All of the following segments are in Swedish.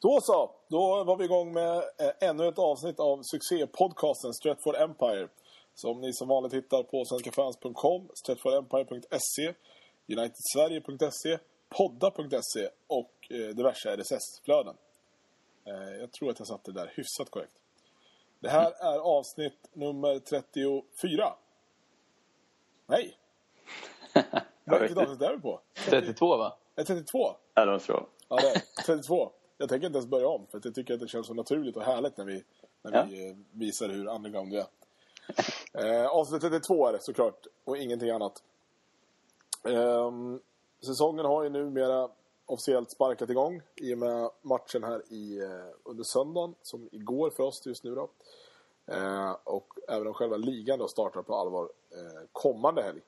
Då så, då var vi igång med eh, ännu ett avsnitt av succépodcasten Stretford Empire. Som ni som vanligt hittar på svenskafans.com, stretfordempire.se, unitedsverige.se, podda.se och eh, diverse RSS-flöden. Eh, jag tror att jag satte det där hyfsat korrekt. Det här är avsnitt nummer 34. Nej! Vilket avsnitt är vi på? 32 va? Är det 32? Ja, det det vara. Ja, det är 32. Jag tänker inte ens börja om, för jag tycker att det känns så naturligt och härligt när vi, när Ja. vi eh, visar hur underground vi är. Eh, avsnitt 32 är det såklart, och ingenting annat. Ehm, säsongen har ju numera officiellt sparkat igång i och med matchen här i, eh, under söndagen, som igår för oss just nu då. Eh, och även om själva ligan då startar på allvar eh, kommande helg.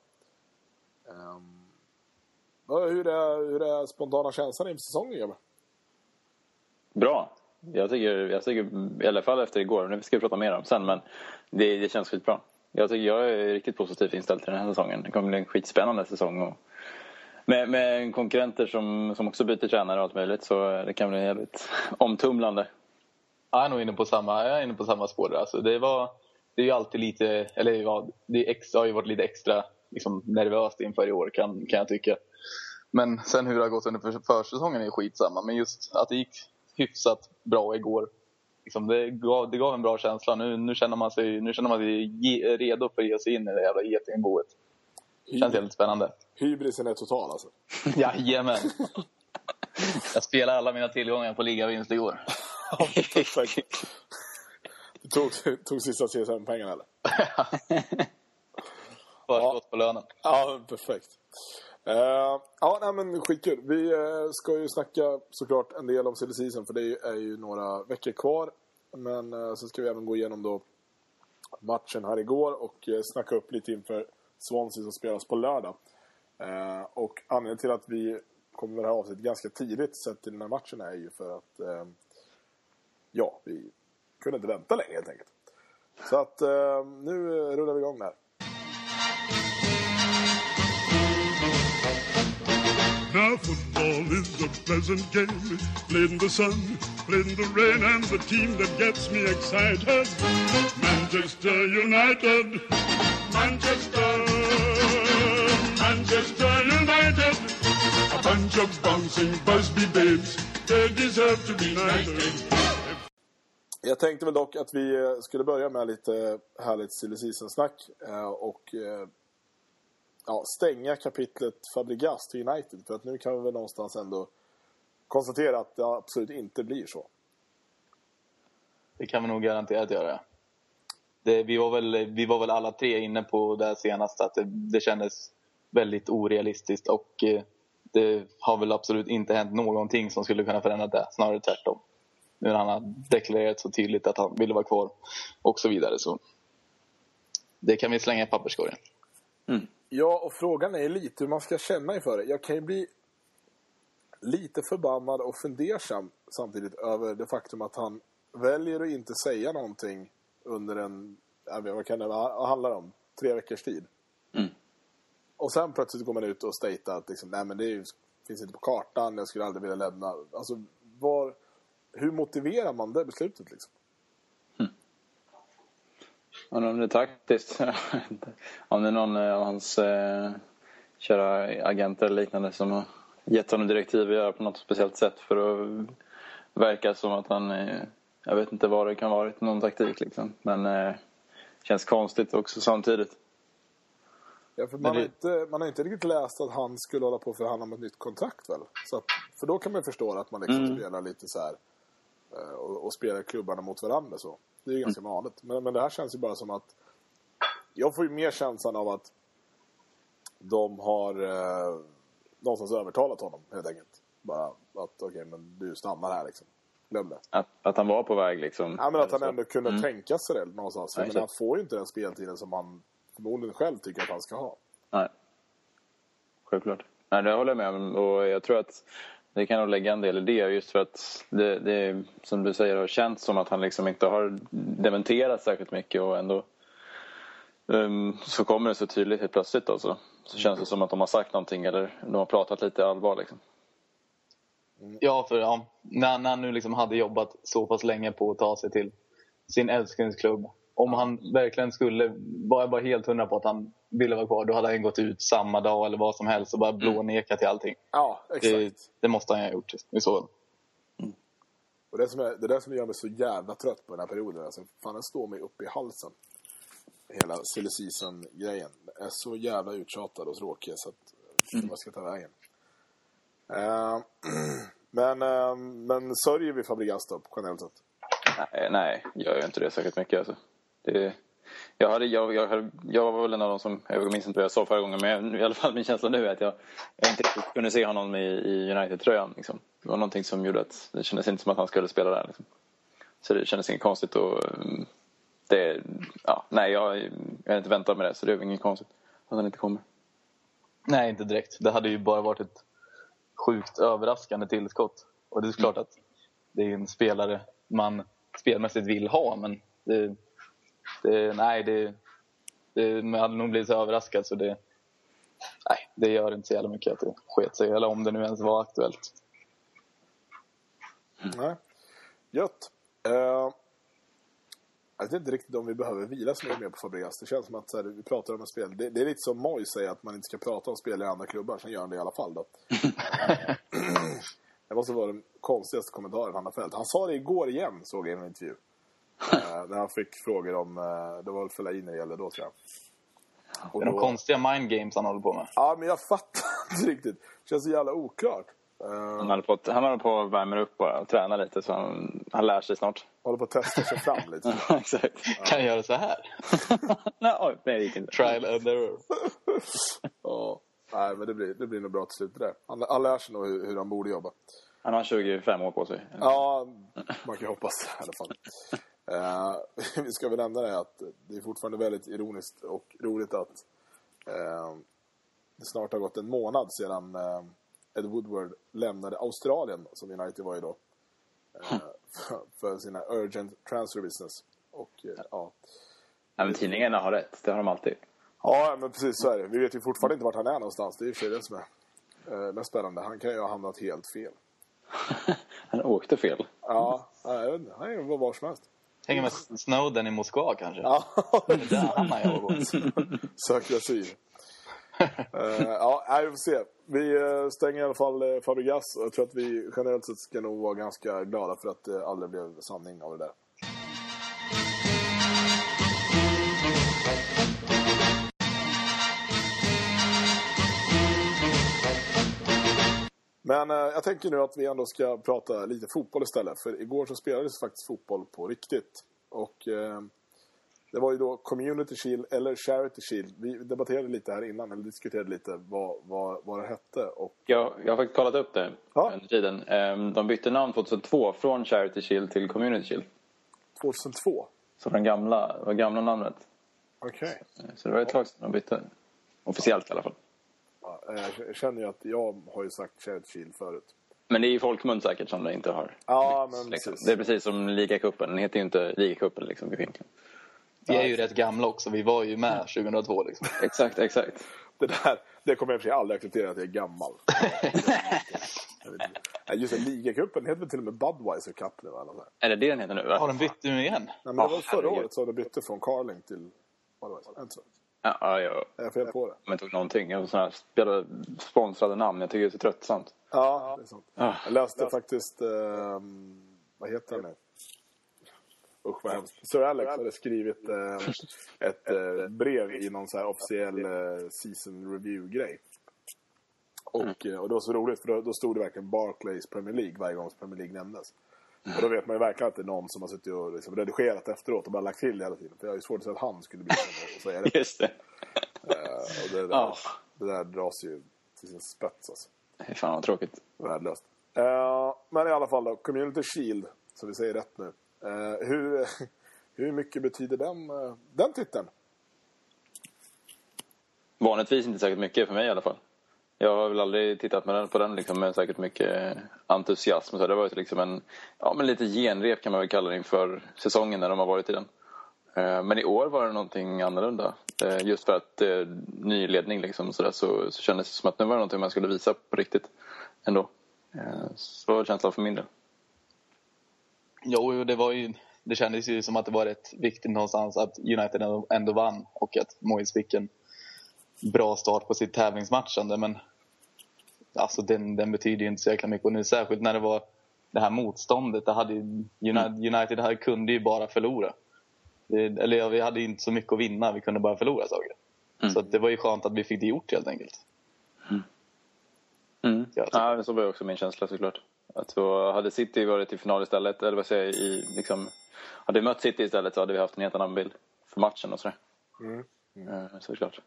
Ehm, hur, är, hur är spontana känslan inför säsongen, Gabbe? Bra. Jag tycker, jag tycker, i alla fall efter igår, nu ska vi prata mer om sen, men det, det känns skitbra. Jag tycker jag är riktigt positivt inställd till den här säsongen. Det kommer bli en skitspännande säsong. Och med, med konkurrenter som, som också byter tränare och allt möjligt så det kan bli jävligt omtumlande. Jag är nog inne på samma, jag är inne på samma spår. där. Alltså, det, var, det är ju alltid lite, eller ja, det är extra, har ju varit lite extra liksom, nervöst inför i år kan, kan jag tycka. Men sen hur det har gått under försäsongen är skitsamma. Men just att det gick hyfsat bra igår. Liksom, det, gav, det gav en bra känsla. Nu, nu känner man sig, nu känner man sig redo för att ge sig in i det jävla getingboet. Känns jävligt spännande. Hybrisen är total alltså. Jajamän. Jag spelade alla mina tillgångar på ligavinst igår. Du tog, tog sista CSN-pengarna eller? Förskott på lönen. Ja, perfekt. Uh, ja, nej, men skitkul. Vi uh, ska ju snacka såklart en del om silly season för det är ju, är ju några veckor kvar. Men uh, så ska vi även gå igenom då matchen här igår och uh, snacka upp lite inför Swansea som spelas på lördag. Och anledningen till att vi kommer med det här avsnittet ganska tidigt sett till den här matchen är ju för att ja, vi kunde inte vänta längre helt enkelt. Så att nu rullar vi igång där. Now football is a pleasant game, played in the sun, played in the rain, and the team that gets me excited, Manchester United, Manchester, Manchester United, a bunch of bouncing Busby babes, they deserve to be knighted. Jag tänkte väl dock att vi skulle börja med lite härligt silly season-snack eh, och eh, ja, stänga kapitlet Fabregas till United. För att nu kan vi väl någonstans ändå konstatera att det absolut inte blir så. Det kan vi nog garanterat göra. Det, vi, var väl, vi var väl alla tre inne på det här senaste att det, det kändes väldigt orealistiskt och eh, det har väl absolut inte hänt någonting som skulle kunna förändra det. Snarare tvärtom. Nu när han har deklarerat så tydligt att han ville vara kvar och så vidare. Så det kan vi slänga i papperskorgen. Ja, och frågan är lite hur man ska känna inför det. Jag kan ju bli lite förbannad och fundersam samtidigt över det faktum att han väljer att inte säga någonting under en, vad kan det vad handlar det om? Tre veckors tid. Mm. Och sen plötsligt går man ut och statear att liksom, nej men det ju, finns inte på kartan, jag skulle aldrig vilja lämna. Alltså, var, hur motiverar man det beslutet liksom? Undrar om det är taktiskt. om det är någon av hans eh, kära agenter eller liknande som har gett honom direktiv att göra på något speciellt sätt för att verka som att han... Eh, jag vet inte vad det kan vara, någon taktik liksom. Men eh, känns konstigt också samtidigt. Ja, för man, Men har det- inte, man har inte riktigt läst att han skulle hålla på att förhandla om ett nytt kontrakt väl? Så att, för då kan man förstå att man liksom Mm. spelar lite så här eh, och, och spelar klubbarna mot varandra så. Det är ju ganska vanligt. Men, men det här känns ju bara som att jag får ju mer känslan av att de har eh, någonstans övertalat honom helt enkelt. Bara att okej, men du stannar här liksom. Glöm det. Att, att han var på väg liksom. Ja, men att han ändå kunde Mm. tänka sig det någonstans. Ja, men han får ju inte den speltiden som han förmodligen själv tycker att han ska ha. Nej. Självklart. Nej, det håller jag med om. Och jag tror att det kan nog lägga en del i det just för att det, det som du säger har känts som att han liksom inte har dementerat särskilt mycket och ändå um, så kommer det så tydligt helt plötsligt alltså. så, så känns det som att de har sagt någonting eller de har pratat lite allvar liksom. Mm. Ja, för ja, när, när han nu liksom hade jobbat så pass länge på att ta sig till sin älsklingsklubb. Om han verkligen skulle vara bara helt hundra på att han ville vara kvar, då hade han gått ut samma dag eller vad som helst och bara blåneka till allting. Ja, exakt. Det, det måste han ju ha gjort i så fall. Och det, som är, det är det som gör mig så jävla trött på den här perioden. Alltså, fan, den står mig upp i halsen. Hela silly season-grejen. är så jävla uttjatad och tråkig så att jag vad jag ska ta vägen. Eh, men, eh, men sörjer vi Fabregas då, generellt sett? Nej, nej, jag gör inte det särskilt mycket. Alltså. Det, jag, hade, jag, jag, jag var väl en av de som, jag minns inte vad jag sa förra gången, men i alla fall min känsla nu är att jag, jag inte riktigt kunde se honom i, i United-tröjan. Liksom. Det var någonting som gjorde att det kändes inte som att han skulle spela där. Liksom. Så det kändes inget konstigt. Och, mm, det, ja, nej, jag, jag har inte väntat med det, så det är inget konstigt att han inte kommer. Nej, inte direkt. Det hade ju bara varit ett sjukt överraskande tillskott. Och det är klart att det är en spelare man spelmässigt vill ha, men det, det, nej, det, det, man hade nog blivit så överraskad så det, nej, det gör inte så jävla mycket att det sket sig, eller om det nu ens var aktuellt. Nej. Gött. Eh, jag vet inte riktigt om vi behöver vila så mycket mer på Fabregas. Det känns som att så här, vi pratar om en spel. Det, det är lite som Moy säger att man inte ska prata om spel i andra klubbar. Sen gör han det i alla fall. Då. det måste vara den konstigaste kommentaren han har fällt. Han sa det igår igen, såg jag i en intervju. Eh, när han fick frågor om... Eh, det var väl Fellaini det gällde då, tror jag. Det är de konstiga mind games han håller på med. Ja, men jag fattar inte riktigt. Det känns så jävla oklart. Eh, Han håller på, han håller på att värma upp bara och träna lite så han, han lär sig snart. håller på att testa sig fram lite. Exakt. Kan jag göra så här? Nej, oj, nej, det gick inte. Trial and error. Ja. Nej, men det blir, det blir nog bra till slut det där. Han, han lär sig nog hur, hur han borde jobba. Han har 25 år på sig. Ja, man kan hoppas i alla fall. Eh, vi ska väl nämna det att det är fortfarande väldigt ironiskt och roligt att eh, det snart har gått en månad sedan eh, Ed Woodward lämnade Australien, som United var i då, eh, för, sina urgent transfer business. Och ja, Ja, men tidningarna har rätt, det har de alltid. Ja, men precis så är det. Vi vet ju fortfarande inte vart han är någonstans. Det är ju för det som är mest spännande. Han kan ju ha hamnat helt fel. Han åkte fel. Ja, ja, jag vet inte. Han är ju var som helst. Hänger med Snowden i Moskva kanske? Ja, Där jag och söker asyl. Eh, ja, vi får se. Vi eh, stänger i alla fall uh, Fabregas. Jag tror att vi generellt sett ska nog vara ganska glada för att det aldrig blev sanning av det där. Men eh, jag tänker nu att vi ändå ska prata lite fotboll istället. För igår så spelades faktiskt fotboll på riktigt. Och eh, det var ju då Community Shield eller Charity Shield. Vi debatterade lite här innan, eller diskuterade lite vad, vad, vad det hette. Och Jag, jag har faktiskt kollat upp det Ja. under tiden. Ehm, De bytte namn 2002 från Charity Shield till Community Shield. 2002. Så den gamla, var gamla namnet. Okej. Så det var ett tag sedan de bytte. Officiellt i alla fall. Ja, eh, jag känner ju att jag har ju sagt Shield förut. Men det är ju folkmun säkert som det inte har. Ja, men Liksom. precis. Det är precis som ligacupen. Den heter ju inte ligacupen liksom, egentligen. Vi är ju rätt gamla också. Vi var ju med 2002 liksom. Exakt, exakt. Det där, det kommer jag för sig aldrig acceptera att jag är gammal. Just det, ligacupen heter väl till och med Budweiser Cup nu? Eller så. Är det det den heter nu? Har Va? de bytt nu igen? Nej, men det var Ja, förra året som de bytte från Carling till Budweiser. Ja, ja, jag Är jag fel på det? inte ihåg någonting. Jag här spelade sponsrade namn. Jag tycker det är så tröttsamt. Ja, det är sant. Ah. Jag läste faktiskt, ehm, vad heter han nu? Usch vad hemskt. Sir Alex hade skrivit eh, ett eh, brev i någon så här officiell eh, season review-grej. Och, eh, och det var så roligt för då, då stod det verkligen Barclays Premier League varje gång som Premier League nämndes. Och då vet man ju verkligen att det är någon som har suttit och liksom redigerat efteråt och bara lagt till hela tiden. För jag har ju svårt att säga att han skulle bli och säga det. Just det. Eh, och det, där, Ah. det där dras ju till sin spets alltså. Fy Fan vad tråkigt. Värdelöst. Eh, men i alla fall då, Community Shield, så vi säger rätt nu. Eh, hur, hur mycket betyder den, den titeln? Vanligtvis inte särskilt mycket för mig i alla fall. Jag har väl aldrig tittat med den, på den liksom, med särskilt mycket entusiasm. Så det har varit liksom en ja, men lite genrep kan man väl kalla det inför säsongen när de har varit i den. Eh, men i år var det någonting annorlunda. Eh, just för att det är ny ledning liksom, så, där, så, så kändes det som att nu var det någonting man skulle visa på riktigt. Ändå. Så var känslan för min del. Jo, det var ju... Det kändes ju som att det var rätt viktigt någonstans att United ändå- vann och att Moise fick en bra start på sitt tävlingsmatchande. Men alltså den, den betyder ju inte så jäkla mycket. Och nu särskilt när det var det här motståndet. Det hade ju, United, United hade, kunde ju bara förlora. Det, eller ja, vi hade inte så mycket att vinna. Vi kunde bara förlora saker. Mm. Så att det var ju skönt att vi fick det gjort helt enkelt. Mm. Tycker- Ja, så var ju också min känsla såklart. Att så hade City varit i final istället, eller vad säger jag, i, liksom, hade vi mött City istället så hade vi haft en helt annan bild för matchen och sådär. Mm. Eh, Såklart.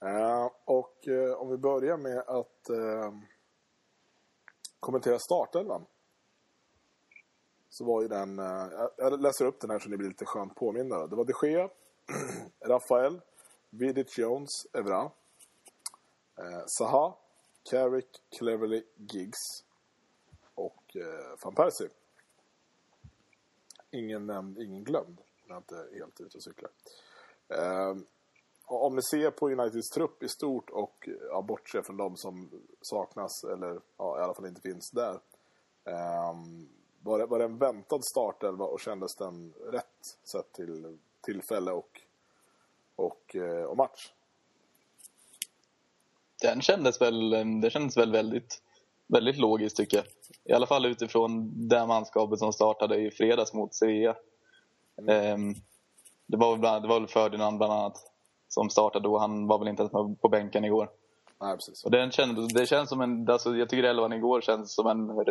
Eh, och eh, om vi börjar med att eh, kommentera startelvan. Så var ju den, eh, jag- läser upp den här så ni blir lite skönt påminda. Det var de Gea, Rafael, Vidic Jones, Evra, eh, Zaha, Carrick, Cleverly, Giggs och eh, van Persie. Ingen nämnd, ingen glömd. Jag är inte helt ute och cyklar. Eh, om ni ser på Uniteds trupp i stort och ja, bortse från de som saknas eller ja, i alla fall inte finns där. ehm, var, det, var det en väntad startelva och kändes den rätt sett till tillfälle och, och, eh, och match? Den kändes väl, det kändes väl väldigt, väldigt logiskt tycker jag. I alla fall utifrån det manskapet som startade i fredags mot Sevilla. Det, var väl bland, det var väl Ferdinand bland annat som startade då. Han var väl inte ens med på bänken igår. Nej, precis. Och den kändes, det känns som en, alltså jag tycker elvan igår känns som en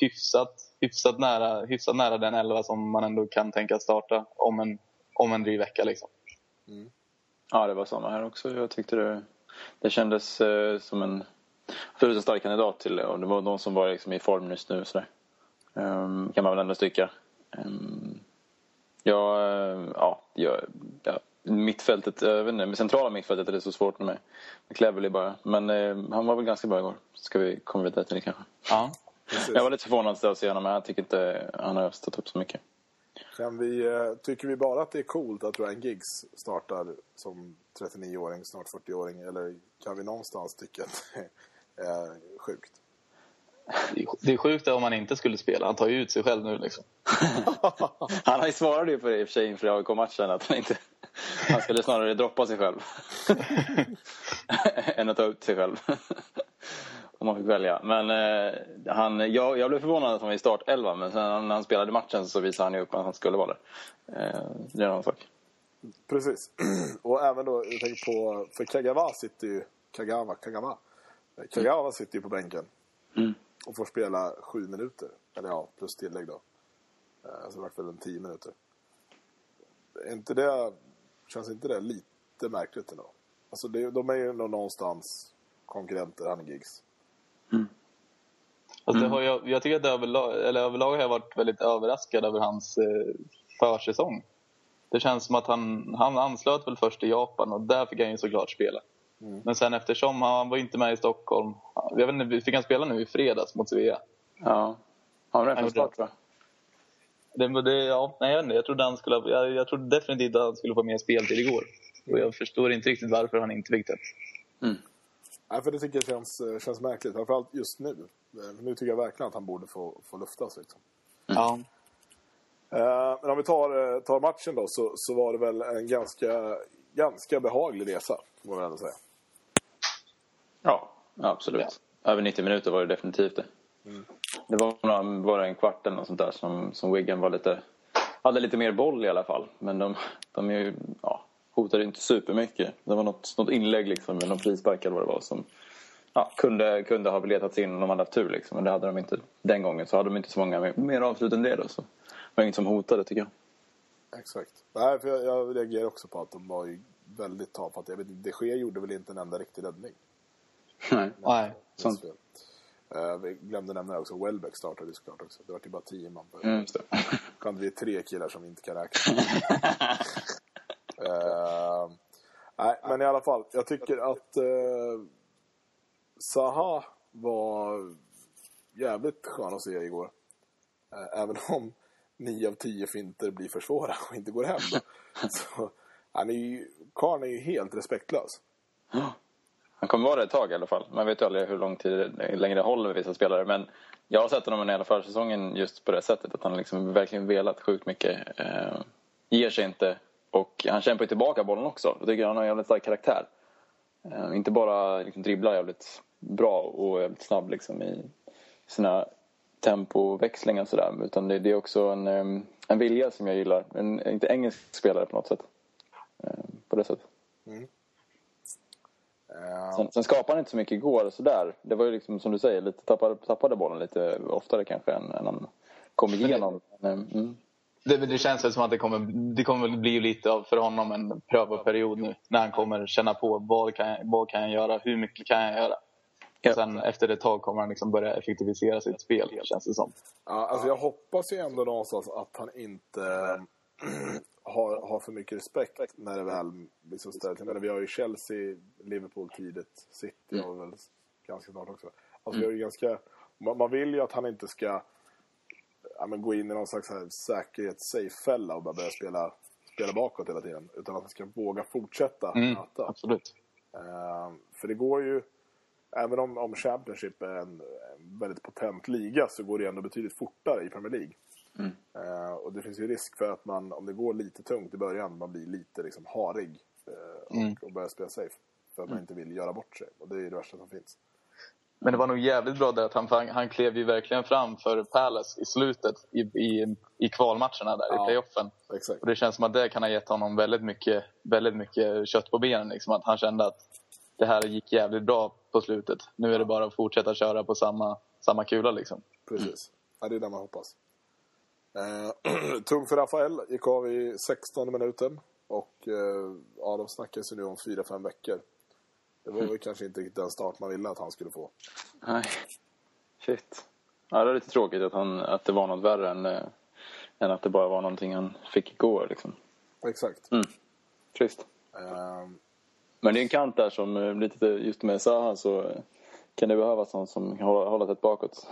hyfsat, hyfsat, nära, hyfsat nära den elva som man ändå kan tänka starta om en, om en dryg vecka. Liksom. Ja, det var samma här också. Jag tyckte det, det kändes eh, som en absolut en stark kandidat till det. Och det var de som var liksom i form just nu. Sådär. Um, kan man väl ändå tycka. Um, ja, eh, ja, ja, ja, mittfältet, jag vet inte, med centrala mittfältet är det så svårt med, med Cleverly bara. Men eh, han var väl ganska bra igår. Ska vi komma vidare till det kanske. Ja. Precis. Jag var lite förvånad att se honom, men jag tycker inte han har stått upp så mycket. Kan vi, eh, tycker vi bara att det är coolt att Ryan Giggs startar som 39-åring, snart 40-åring? Eller kan vi någonstans tycka att det är sjukt? Det är- Det är sjukt om han inte skulle spela. Han tar ju ut sig själv nu. Liksom. Han har ju svarat ju på det i och för sig inför AIK-matchen att han inte... Han skulle snarare droppa sig själv. än att ta ut sig själv. Om man fick välja. Men eh, han, jag, jag blev förvånad att han var i startelva men sen när han spelade matchen så visade han ju upp att han skulle vara där. Eh, det är en annan sak. Precis. Och även då, jag tänker på, för Kagawa sitter ju, Kagawa, Kagawa. Kagawa sitter ju på bänken. Mm. Och får spela sju minuter. Eller ja, plus tillägg då. Eh, Så det vart väl en tio minuter. Är inte det, känns inte det lite märkligt ändå? Alltså det, de är ju ändå någonstans konkurrenter, han Giggs. Alltså, det har jag, jag tycker att det överlag, eller överlag har jag varit väldigt överraskad över hans eh, försäsong. Det känns som att han, han anslöt väl först i Japan och där fick han ju såklart spela. Men sen eftersom han var inte med i Stockholm. Jag vet inte, fick han spela nu i fredags mot Svea? Ja. Han var redan från start va? Det, det, ja, nej, jag, jag, trodde han skulle, jag, jag trodde definitivt att han skulle få mer speltid igår. Och jag förstår inte riktigt varför han inte fick det. Nej, för det tycker jag känns, eh, känns märkligt. Framförallt just nu. Eh, Nu tycker jag verkligen att han borde få, få luftas. Liksom. Ja. Eh, Men om vi tar, tar matchen då så, så var det väl en ganska, ganska behaglig resa. Får man ändå säga. Ja, absolut. Över 90 minuter var det definitivt det. Det var några, bara en kvart eller något sånt där som, som Wigan var lite, hade lite mer boll i alla fall. Men de, de är ju, ja, hotade inte supermycket. Det var något, något inlägg liksom, med någon frispark eller vad det var som ja, kunde, kunde ha letats in om de hade haft tur. Liksom. Men det hade de inte den gången. Så hade de inte så många mer, mer avslut än det. Då, så. Det var inget som hotade tycker jag. Exakt. Nej, för jag, jag reagerar också på att de var ju väldigt tafatta. Jag vet inte, de Gea gjorde väl inte en enda riktig räddning. Nej. Nej. Sant. Uh, vi glömde nämna också. Welbeck startade såklart också. Det var ju bara tio man. På. Mm. Kan det bli tre killar som inte kan räkna. Eh, nej, men i alla fall. Jag tycker att uh, Zaha var jävligt skön att se igår. Eh, även om nio av tio finter blir för svåra och inte går hem. Då. Så, han är ju, karln är ju helt respektlös. Han kommer vara det ett tag i alla fall. Man vet ju aldrig hur lång tid längre det håller med vissa spelare. Men jag har sett honom under hela försäsongen just på det sättet. Att han liksom verkligen velat sjukt mycket. Eh, ger sig inte. Och han kämpar ju tillbaka bollen också. Jag tycker han har en jävligt stark karaktär. Eh, inte bara liksom dribblar jävligt bra och jävligt snabb liksom i sina tempoväxlingar och sådär. Utan det, det, är också en, eh, en vilja som jag gillar. En, inte engelsk spelare på något sätt. Eh, på det sättet. Mm. Sen, sen skapade han inte så mycket igår och sådär. Det var ju liksom som du säger, lite tappade, tappade bollen lite oftare kanske än, än han kom igenom. Men, mm. det, det, känns väl som att det kommer, det kommer bli lite av för honom en prövoperiod nu. När han kommer känna på vad kan jag, vad kan jag göra, hur mycket kan jag göra. Ja. Sen efter ett tag kommer han liksom börja effektivisera sitt spel, känns det som. Ja, alltså jag hoppas ju ändå någonstans att han inte har, har för mycket respekt när det väl liksom ställs. Jag menar, vi har ju Chelsea, Liverpool tidigt, City mm. har väl ganska snart också. Alltså mm. vi ganska, man, man, vill ju att han inte ska ja, men gå in i någon slags säkerhets-safe-fälla och bara börja spela, spela bakåt hela tiden. Utan att han ska våga fortsätta mm, möta. Absolut. Uh, för det går ju, även om, om Championship är en, en väldigt potent liga så går det ändå betydligt fortare i Premier League. Mm. Uh, och det finns ju risk för att man, om det går lite tungt i början, man blir lite liksom harig uh, och, mm. och börjar spela safe. För att man mm. inte vill göra bort sig. Och det är ju det värsta som finns. Men det var nog jävligt bra där att han, han klev ju verkligen fram för Palace i slutet i, i, i kvalmatcherna där ja, i playoffen. Exakt. Och det känns som att det kan ha gett honom väldigt mycket, väldigt mycket kött på benen. Liksom. Att han kände att det här gick jävligt bra på slutet. Nu är det bara att fortsätta köra på samma, samma kula liksom. Precis. Ja, det är det man hoppas. Eh, tung för Rafael gick av i 16 minuten. Och eh, ja, de snackas ju nu om 4-5 veckor. Det var mm. väl kanske inte riktigt den start man ville att han skulle få. Nej. Shit. Ja, det är lite tråkigt att, han, att det var något värre än, äh, än att det bara var någonting han fick igår. Liksom. Exakt. Mm. Trist. Um... Men det är en kant där som, eh, lite just med Zaha så kan det behövas någon som håller, håller sig bakåt.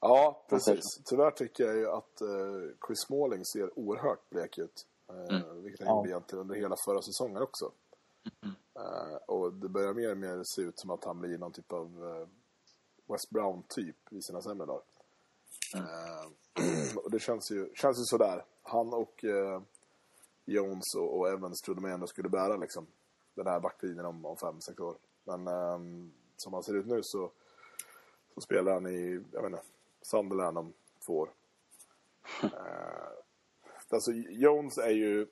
Ja, precis. Tyvärr tycker jag ju att uh, Chris Smalling ser oerhört blek ut. Uh, mm. Vilket han ja. gjorde egentligen under hela förra säsongen också. Mm. Uh, och det börjar mer och mer se ut som att han blir någon typ av uh, West Brown-typ i sina sämre dagar. Mm. Uh, och det känns ju, känns ju sådär. Han och Jones och, och Evans trodde man ändå skulle bära liksom, den här backlinjen om, om fem, sex år. Men um, som han ser ut nu så, så spelar han i, jag vet inte, Sunderland om två år. alltså Jones är ju,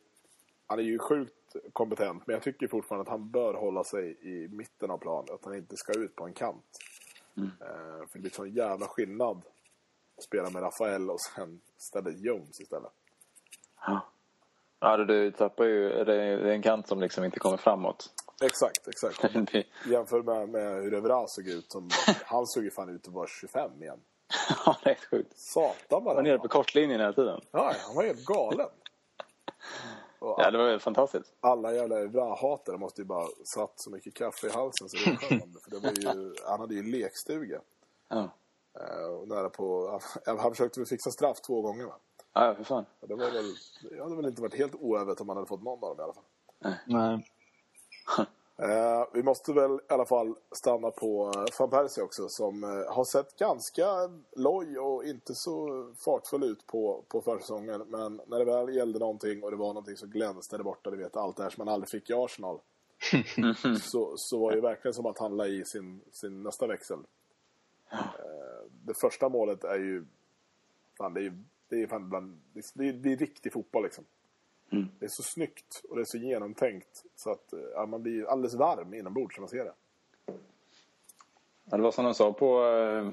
han är ju sjukt kompetent. Men jag tycker fortfarande att han bör hålla sig i mitten av planen. Att han inte ska ut på en kant. Mm. Uh, för det blir så jävla skillnad att spela med Rafael och sen ställa Jones istället. Ja, ja du tappar ju... Det är en kant som liksom inte kommer framåt. Exakt, exakt. Jämför med, med hur Evra såg ut. Som, han såg ju fan ut att vara 25 igen. ja, det är sjukt. Satan bara. Han var nere på kortlinjen hela tiden. Ja, han var helt galen. Och ja, det var fantastiskt. Alla jävla Evra-hatare måste ju bara satt så mycket kaffe i halsen så det var skönt. för det var ju, han hade ju lekstuga. Ja. Uh, och nära på, han, han försökte väl fixa straff två gånger va? Ja, för fan. Det, var väl, det hade väl inte varit helt oövet om han hade fått någon av dem i alla fall. Nej. Nej. Uh, vi måste väl i alla fall stanna på uh, Van Persie också som uh, har sett ganska loj och inte så fartfull ut på, på försäsongen. Men när det väl gällde någonting och det var någonting som glänste där borta, du vet allt det här som man aldrig fick i Arsenal. så, så var det verkligen som att han la i sin, sin nästa växel. det första målet är ju, fan, det är, det är, fan bland, det är, det är riktig fotboll liksom. Mm. Det är så snyggt och det är så genomtänkt så att ja, man blir alldeles varm inombords när man ser det. Ja, det var som de sa på, eh,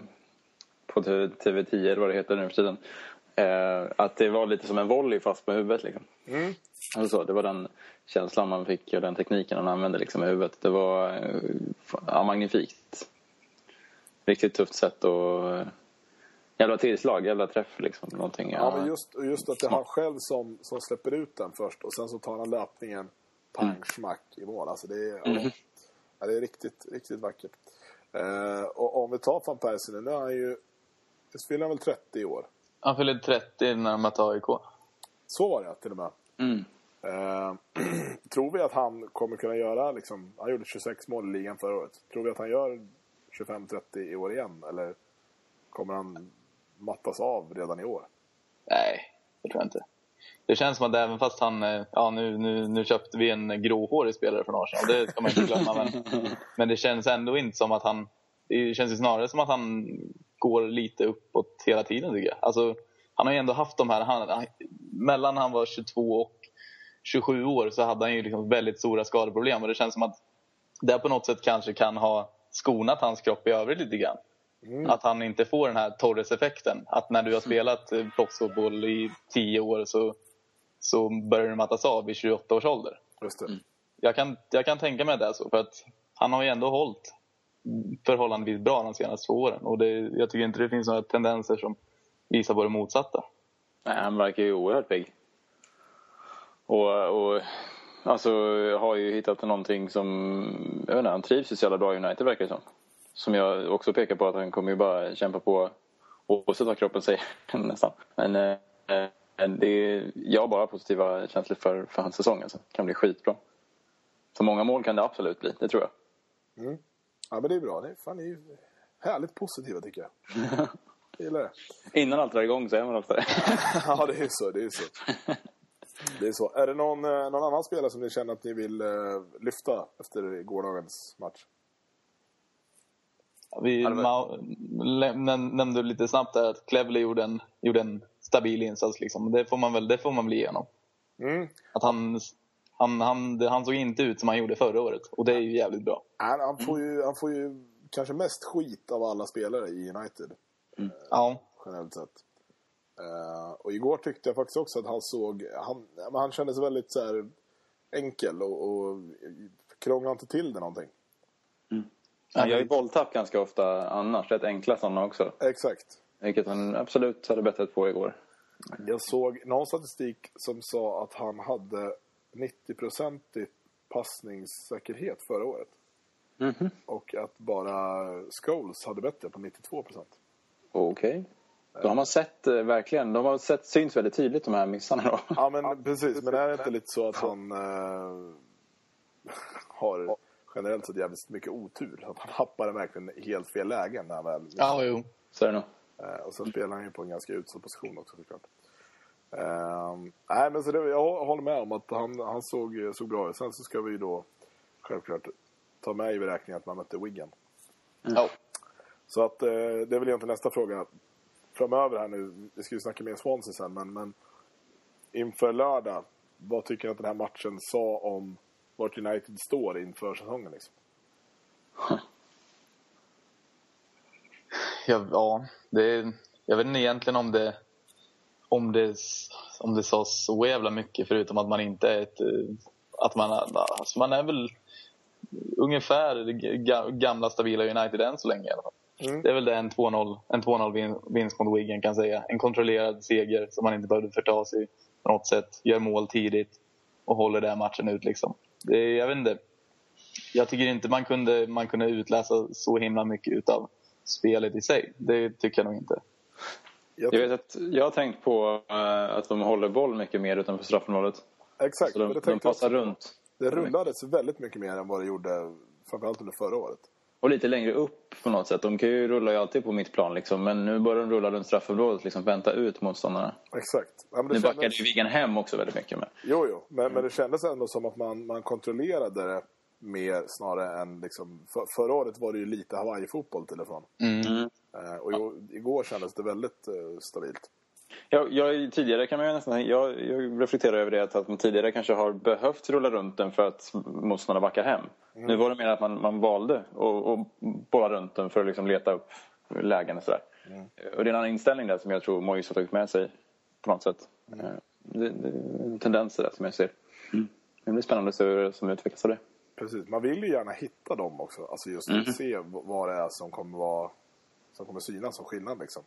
på TV10, eller vad det heter nu för tiden. Eh, att det var lite som en volley fast med huvudet. Liksom. Mm. Alltså, det var den känslan man fick och den tekniken han använde liksom, med huvudet. Det var eh, ja, magnifikt. Riktigt tufft sätt att Jävla tillslag, jävla träff liksom. Någonting, ja, ja men just, just att det är han själv som, som släpper ut den först och sen så tar han löpningen, pang, mm. smack i mål. Alltså det är, mm. ja, det är riktigt, riktigt vackert. Eh, och om vi tar van Persie nu, nu är han ju, fyller han väl 30 år? Han fyller 30 när har tagit AIK. Så var det till och med. Mm. Eh, tror vi att han kommer kunna göra, liksom, han gjorde 26 mål i ligan förra året. Tror vi att han gör 25-30 i år igen? Eller kommer han mattas av redan i år? Nej, det tror jag inte. Det känns som att även fast han, eh, ja nu, nu, nu köpte vi en gråhårig spelare från Arsenal, det ska man inte glömma. Men, men det känns ändå inte som att han, det känns ju snarare som att han går lite uppåt hela tiden tycker jag. Alltså, han har ju ändå haft de här, han, mellan han var 22 och 27 år så hade han ju liksom väldigt stora skadeproblem och det känns som att det på något sätt kanske kan ha skonat hans kropp i övrigt lite grann. Mm. Att han inte får den här Torres-effekten. Att när du har spelat eh, proffsfotboll i 10 år så, så börjar du mattas av vid 28 års ålder. Just det. Jag kan, jag kan tänka mig det så, för att han har ju ändå hållit förhållandevis bra de senaste två åren. Och det, jag tycker inte det finns några tendenser som visar på det motsatta. Nej, han verkar ju oerhört pigg. Och, och alltså, har ju hittat någonting som... Jag vet inte, han trivs ju så jävla bra i United verkar det som. Som jag också pekar på att han kommer ju bara kämpa på oavsett vad kroppen säger nästan. Men eh, det är, jag har bara positiva känslor för, för hans säsong. Alltså. Det kan bli skitbra. Så många mål kan det absolut bli, det tror jag. Mm. Ja, men det är bra. Det är, fan, det är ju härligt positiva tycker jag. Jag gillar det. Innan allt drar igång så är man ofta det. ja, det är så. Det är så. Det är så. Är det någon, eh, någon annan spelare som ni känner att ni vill eh, lyfta efter gårdagens match? Vi nämnde lite snabbt att Cleverley gjorde en, gjorde en stabil insats. Liksom. Det, får man väl, det får man väl igenom. Mm. Att han, han, han, han såg inte ut som han gjorde förra året. Och det är ju jävligt bra. Han, han, får ju, han får ju kanske mest skit av alla spelare i United. Ja, generellt sett. Eh, och igår tyckte jag faktiskt också att han såg... Han, han kändes väldigt så här enkel och, och krånglade inte till det någonting. Han gör ju bolltapp ganska ofta annars. Rätt enkla sådana också. Exakt. Vilket han absolut hade bättrat på igår. Jag såg någon statistik som sa att han hade 90-procentig passningssäkerhet förra året. Mhm. Och att bara Scholes hade bättre på 92 procent. Okej. Då har man sett eh, verkligen, de har sett, syns väldigt tydligt de här missarna då. Ja, men precis. Men är det inte lite så att han eh, har generellt sett jävligt mycket otur? Att han happar verkligen helt fel lägen när han väl ja jo. Så är det nog. Eh, och sen spelar han ju på en ganska utsatt position också såklart. Eh, nej, men så det, jag håller med om att han, han såg, såg bra ut. Sen så ska vi ju då självklart ta med i beräkningen att man mötte Wigan. Ja. Så att eh, det är väl egentligen nästa fråga framöver här nu. Vi ska ju snacka mer Swansea sen, men, men inför lördag, vad tycker ni att den här matchen sa om vart United står inför säsongen? Liksom? Ja, ja det, jag vet inte egentligen om det, om det, om det sa så jävla mycket förutom att man inte är ett... eh, Att man, alltså man är väl ungefär det ga- gamla stabila United än så länge i alla fall. Mm. Det är väl det en 2-0 en 2-0 vin- vinst mot Wigan kan säga. En kontrollerad seger som man inte behövde förta sig på något sätt. Gör mål tidigt och håller den matchen ut liksom. Det, jag vet inte. Jag tycker inte man kunde, man kunde utläsa så himla mycket utav spelet i sig. Det tycker jag nog inte. Jag, Jag vet att jag har tänkt på eh, att de håller boll mycket mer utanför straffområdet. exakt, Så de, det de passar runt. Det rullades väldigt mycket mer än vad det gjorde framförallt under förra året. Och lite längre upp på något sätt. De kan ju rulla ju alltid på mitt plan liksom. Men nu börjar de rulla runt straffområdet. Liksom vänta ut motståndarna. Exakt. Ja, Nu kändes- backade ju Wigan hem också väldigt mycket. Men... Jo, jo. Men, men det kändes ändå som att man, man kontrollerade det mer snarare än... Liksom, för, förra året var det ju lite Hawaii-fotboll till och från. Mm. Eh, och i- igår kändes det väldigt eh, stabilt. Jag, jag, tidigare kan man ju nästan, jag, jag reflekterar över det att, man tidigare kanske har behövt rulla runt den för att motståndarna backar hem. Nu var det mer att man, man valde att att bolla runt den för att liksom leta upp lägen och sådär. Och det är en annan inställning där som jag tror Moise har tagit med sig på något sätt. Eh, Det, det är en tendens där som jag ser. Det blir spännande att se hur det som utvecklas av det. Precis. Man vill ju gärna hitta dem också. Alltså just att se vad det är som kommer, vara, som kommer synas som skillnad. Liksom.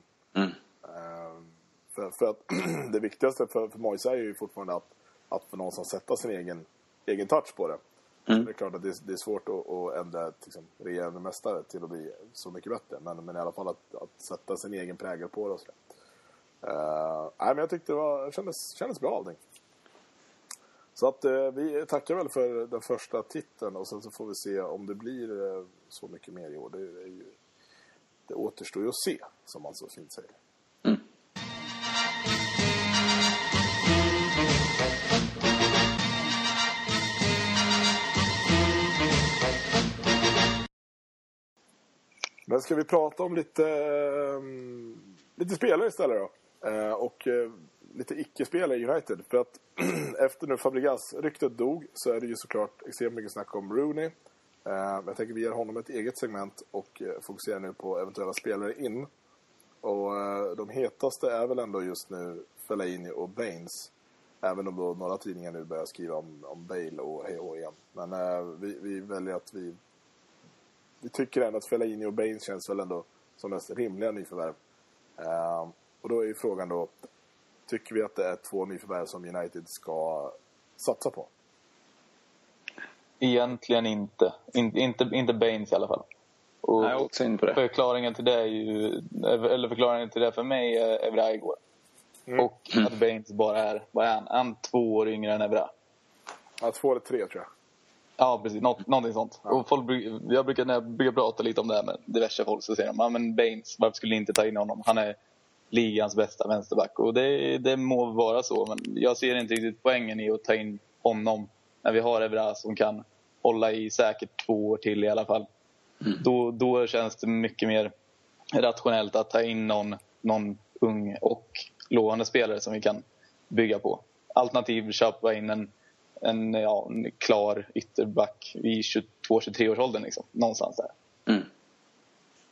Eh, för, för att det viktigaste för, för Moise är ju fortfarande att, att få någonstans sätta sin egen, egen touch på det. Mm. Det är klart att det, det är svårt att, att ändra liksom, regerande mästare till att bli så mycket bättre. Men, men i alla fall att, att sätta sin egen prägel på det och sådär. Uh, nej, men jag tyckte det var, kändes, kändes bra allting. Så att eh, vi tackar väl för den första titeln och sen så får vi se om det blir eh, så mycket mer i år. Det, är ju, det återstår ju att se, som man så fint säger. Men ska vi prata om lite, ehm, lite spelare istället då? Eh, och eh, lite icke-spelare i United. För att efter nu Fabregas-ryktet dog så är det ju såklart extremt mycket snack om Rooney. Eh, jag tänker vi ger honom ett eget segment och fokuserar nu på eventuella spelare in. Och de hetaste är väl ändå just nu Fellaini och Baines. Även om då några tidningar nu börjar skriva om, om Bale och hej och igen. Men vi, vi väljer att vi... Vi tycker ändå att Fellaini och Baines känns väl ändå som mest rimliga nyförvärv. Eh, och då är ju frågan då, tycker vi att det är två nyförvärv som United ska satsa på? Egentligen inte. In, inte. Inte Baines i alla fall. Och Jag är också inne på det. förklaringen till det är ju, eller förklaringen till det för mig är Evra igår. Mm. Och att Baines bara är, vad är han? Han är två år yngre än Evra. Ja, två eller tre tror jag. Ja, precis. Något, någonting sånt. Och folk, jag brukar, när jag brukar prata lite om det här med diverse folk så säger de ja, men Baines, varför skulle ni inte ta in honom? Han är ligans bästa vänsterback. Och det, det må vara så, men jag ser inte riktigt poängen i att ta in honom när vi har Evra som kan hålla i säkert två år till i alla fall. Då, då känns det mycket mer rationellt att ta in någon, någon ung och lovande spelare som vi kan bygga på. Alternativt köpa in en, en, ja, en klar ytterback i 22-23 års åldern liksom, någonstans där. Mm.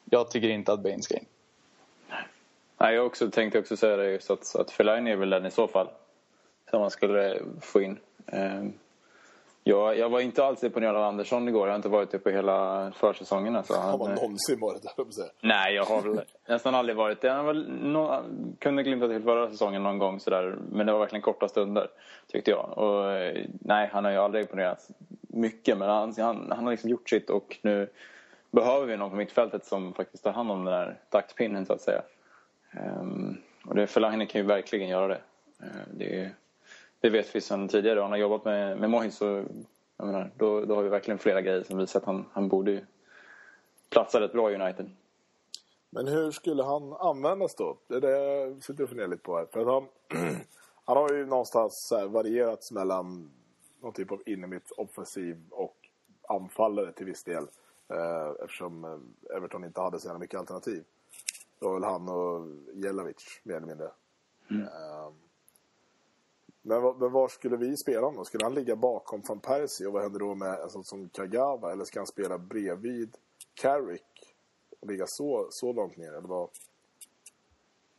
Jag tycker inte att Bain ska in. Nej, jag också, tänkte också säga det just att, att Fellaini är väl den i så fall som man skulle få in. Ehm, jag, jag var inte alls imponerad av Andersson igår. Jag har inte varit det på hela försäsongen. Alltså. Har man någonsin varit där, jag säga. Nej, jag har väl nästan aldrig varit det. Var, no, kunde glimta till förra säsongen någon gång sådär. Men det var verkligen korta stunder, tyckte jag. Och, nej, han har ju aldrig imponerat mycket. Men han, han, han har liksom gjort sitt och nu behöver vi någon på mittfältet som faktiskt tar hand om den där taktpinnen så att säga. Ehm, och det, Fellaini kan ju verkligen göra det. Ehm, det, det vet vi sedan tidigare. Han har jobbat med, med Moyes så jag menar, då, då har vi verkligen flera grejer som visar att han, han borde ju platsa rätt bra i United. Men hur skulle han användas då? Det är det jag sitter och funderar lite på här. För att han, han har ju någonstans varierats mellan någon typ av innermitt offensiv och anfallare till viss del. Eh, eftersom eh, Everton inte hade så jävla mycket alternativ. Det var väl han och Jelavic mer eller mindre. Eh, men, men var skulle vi spela honom? Skulle han ligga bakom van Persie? Och vad händer då med en sån som Kagawa? Eller ska han spela bredvid Carrick? Och ligga så, så långt ner? Eller vad?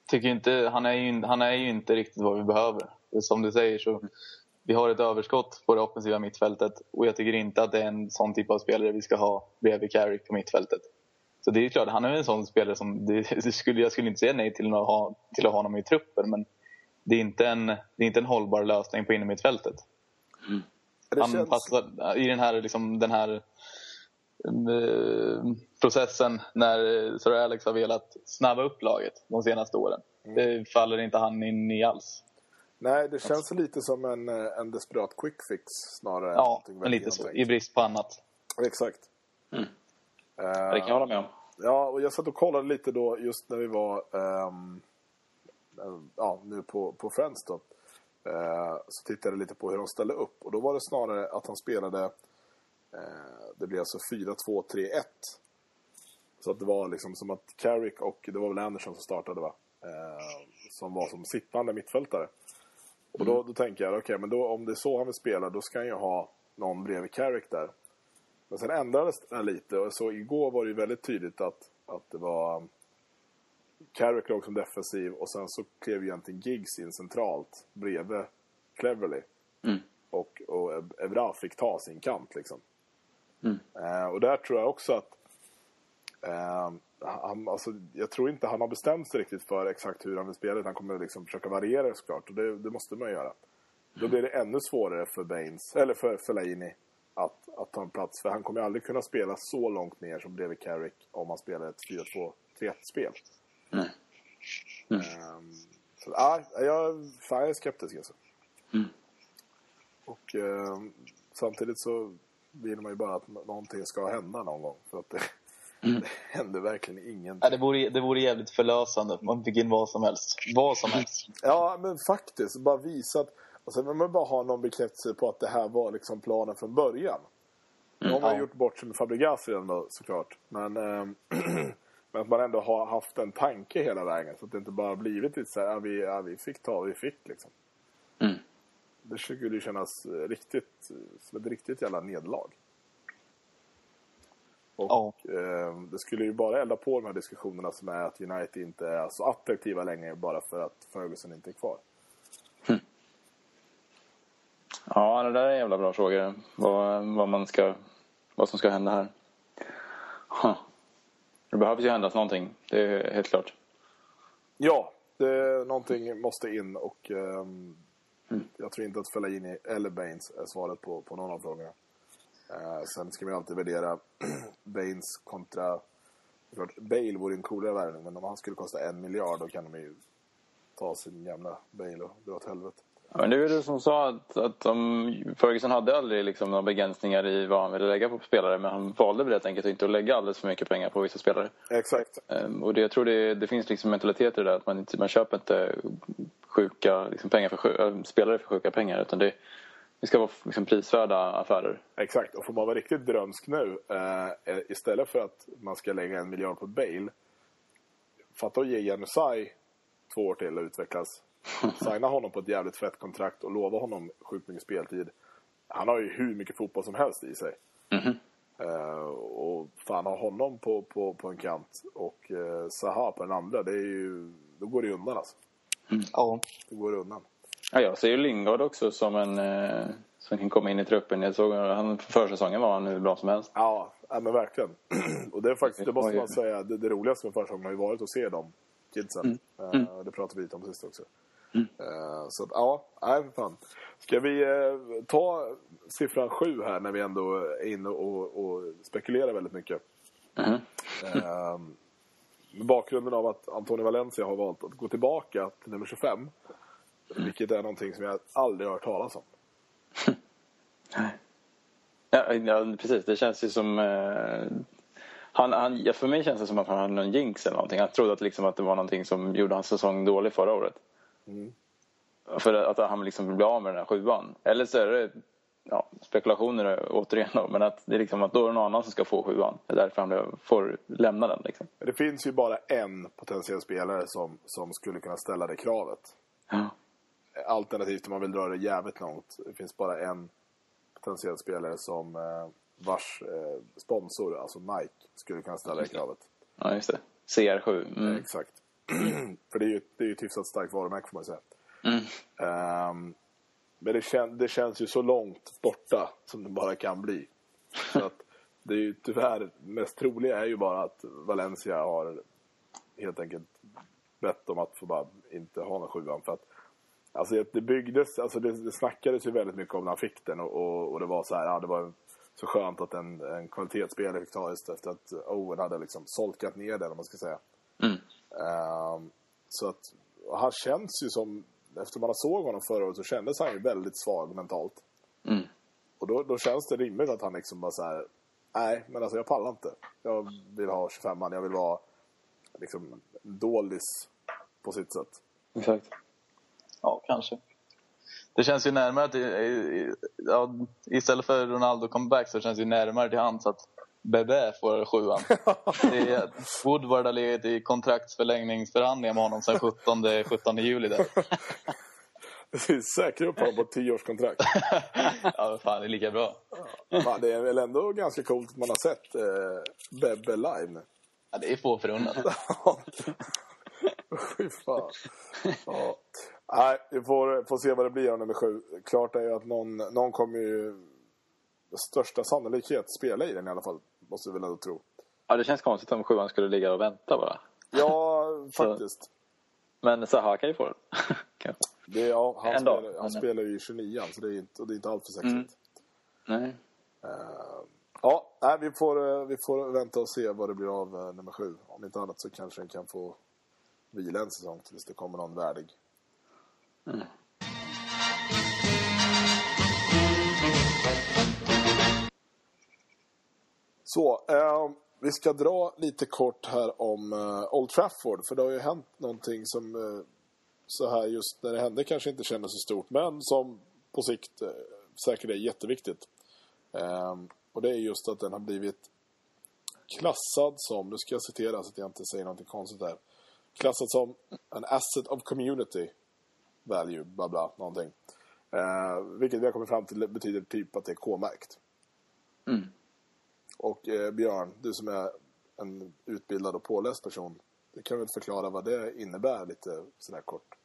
Tycker inte, han, är ju, han är ju inte riktigt vad vi behöver. Som du säger så vi har ett överskott på det offensiva mittfältet och jag tycker inte att det är en sån typ av spelare vi ska ha bredvid Carrick på mittfältet. Så det är klart, han är en sån spelare som... Det, det skulle, jag skulle inte säga nej till att, ha, till att ha honom i truppen men det är inte en, det är inte en hållbar lösning på innermittfältet. Det Han känns- passar i den här, liksom, den här eh, processen när eh, Sir Alex har velat snabba upp laget de senaste åren. Mm. Det faller inte han in i alls. Nej, det känns lite som en, eh, en desperat quick fix snarare än Ja, någonting men lite så. I brist på annat. Exakt. Mm. Eh, Det kan jag hålla med om. Ja, och jag satt och kollade lite då just när vi var eh, ja, nu på, på Friends då. Eh, så tittade jag lite på hur de ställde upp. Och då var det snarare att han spelade eh, det blev alltså 4-2-3-1. Så att det var liksom som att Carrick och det var väl Anderson som startade va? Eh, som var som sittande mittfältare. Och då, då tänker jag, okej men då, om det är så han vill spela då ska han ju ha någon bredvid Carrick där. Men sen ändrades det lite och så igår var det ju väldigt tydligt att, att det var Carrick låg som defensiv och sen så klev ju egentligen Giggs in centralt bredvid Cleverly. Mm. Och, och Evra fick ta sin kant liksom. Mm. Eh, och där tror jag också att eh, han, alltså, jag tror inte han har bestämt sig riktigt för exakt hur han vill spela. Han kommer liksom försöka variera det såklart. Och det, det måste man göra. Då blir det ännu svårare för Baines, eller för Fellaini att, att ta en plats. För han kommer aldrig kunna spela så långt ner som bredvid Carrick om han spelar ett 4-2-3-1-spel. Nej. Mm. Ehm, så, ja, jag, fan, jag är skeptisk alltså. Och eh, samtidigt så vill man ju bara att någonting ska hända någon gång. För att det, det händer verkligen ingenting. Ja, det, vore, det vore jävligt förlösande. Man fick in vad som helst. Vad som helst. Ja, men faktiskt. Bara visa att... Alltså, men man bara ha någon bekräftelse på att det här var liksom planen från början. Nu har man ja. gjort bort sig med Fabregas redan då, såklart. Men, eh, men att man ändå har haft en tanke hela vägen. Så att det inte bara blivit lite så här, ja, vi, ja, vi fick ta vi fick liksom. Mm. Det skulle ju kännas riktigt, som ett riktigt jävla nederlag. Och Ja. eh, det skulle ju bara elda på de här diskussionerna som är att United inte är så attraktiva längre bara för att Ferguson inte är kvar. Ja, det där är en jävla bra fråga. Vad, vad, man ska, vad som ska hända här. Huh. Det behövs ju händas någonting. Det är helt klart. Ja, det, någonting måste in och ehm, jag tror inte att Fellaini eller Baines är svaret på, på någon av frågorna. Eh, sen ska vi alltid värdera Baines kontra... Klart, Bale vore en coolare värvning, men om han skulle kosta en miljard då kan de ju ta sin jämna Bale och dra åt helvete. Men det är ju du som sa att, att de, Ferguson hade aldrig liksom några begränsningar i vad han ville lägga på spelare men han valde väl helt enkelt inte att lägga alldeles för mycket pengar på vissa spelare. Exakt. Ehm, Och det, jag tror det, det finns liksom mentalitet i det där att man, inte, man köper inte sjuka liksom pengar för, äh, spelare för sjuka pengar utan det, det ska vara liksom prisvärda affärer. Exakt, och får man vara riktigt drömsk nu eh, istället för att man ska lägga en miljard på Bale fatta att ge Janusaj två år till att utvecklas signa honom på ett jävligt fett kontrakt och lova honom sjukt mycket speltid han har ju hur mycket fotboll som helst i sig eh, och fan ha honom på, på, på en kant och eh, Zaha på den andra det är ju då går det ju undan alltså Ja. det går undan Ja, jag ser ju Lingard också som en eh, som kan komma in i truppen. Jag såg han för försäsongen var han hur bra som helst. Ja, ja men verkligen. och det är faktiskt, det måste man säga, det, det roligaste med försäsongen har ju varit att se dem kidsen. Eh, det pratade vi lite om sist också. Eh, så att, ja, nej för fan. Ska vi eh, ta siffran sju här när vi ändå är inne och, och spekulerar väldigt mycket. Mhm. Eh, med bakgrunden av att Antonio Valencia har valt att gå tillbaka till nummer 25. Vilket är någonting som jag aldrig har hört talas om. Ja, ja, precis. Det känns ju som... Eh, han, han, ja, för mig känns det som att han hade någon jinx eller någonting. Han trodde att, liksom, att det var någonting som gjorde hans säsong dålig förra året. För att han liksom blev av med den här sjuan. Eller så är det ja, spekulationer återigen då, men att det är liksom att då är det någon annan som ska få sjuan. Det är därför han får lämna den. Liksom. Det finns ju bara en potentiell spelare som, som skulle kunna ställa det kravet. Ja. Alternativt om man vill dra det jävligt långt. Det finns bara en potentiell spelare som eh, vars eh, sponsor, alltså Nike, skulle kunna ställa det kravet. ja, just det. CR7. Mm. Exakt. För det är ju det är ju ett hyfsat starkt varumärke får man säga. Mm. Ehm, men det, kän, det känns ju så långt borta som det bara kan bli. Så att det är ju tyvärr, mest troliga är ju bara att Valencia har helt enkelt bett om att få bara inte ha någon sjuan. För att, alltså det byggdes, alltså det, det snackades ju väldigt mycket om när han fick den och, och, och det var så här, ja det var så skönt att en, en kvalitetsspelare fick ta just efter att Owen hade liksom solkat ner den om man ska säga. Mm. Ehm, så att han känns ju som, efter man såg honom förra året så kändes han ju väldigt svag mentalt. Mm. Och då, då känns det rimligt att han liksom bara så här, nej men alltså jag pallar inte. Jag vill ha 25 man, jag vill vara liksom en doldis på sitt sätt. Exakt. Ja, kanske. Det känns ju närmare till, ja, istället för Ronaldo comeback så känns det ju närmare till hands att Bebe får sjuan. Det är, Woodward har legat i kontraktsförlängningsförhandlingar med honom sedan 17, 17 juli. Där. Det är säkert upp honom på ett tioårskontrakt. Ja, fan, det är lika bra. Fan, det är väl ändå ganska coolt att man har sett eh, Bebbe live nu. Ja, det är få förunnat. Fy fan. Ja. Nej, vi får, får se vad det blir av nummer sju. Klart är ju att någon, någon kommer ju med största sannolikhet spela i den i alla fall. Måste vi väl ändå tro. Ja, det känns konstigt om sjuan skulle ligga och vänta bara. Ja, faktiskt. Men Zaha kan ju få den. Det ja, han, Ändå. spelar, han Men- spelar ju i 29 så det är inte, och det är inte allt för sexigt. Mm. Nej. Ja, nej, vi, får, eh, vi får vänta och se vad det blir av eh, nummer sju. Om inte annat så kanske den kan få vila en säsong tills det kommer någon värdig. Så, eh, vi ska dra lite kort här om eh, Old Trafford. För det har ju hänt någonting som eh, så här just när det hände kanske inte kändes så stort. Men som på sikt eh, säkert är jätteviktigt. Eh, och det är just att den har blivit klassad som, nu ska jag citera så att jag inte säger någonting konstigt här. Klassad som an asset of community value, bla bla, någonting. Eh, vilket vi har kommit fram till betyder typ att det är K-märkt. Mm. Och eh, Björn, du som är en utbildad och påläst person. Du kan väl förklara vad det innebär lite sådär kort?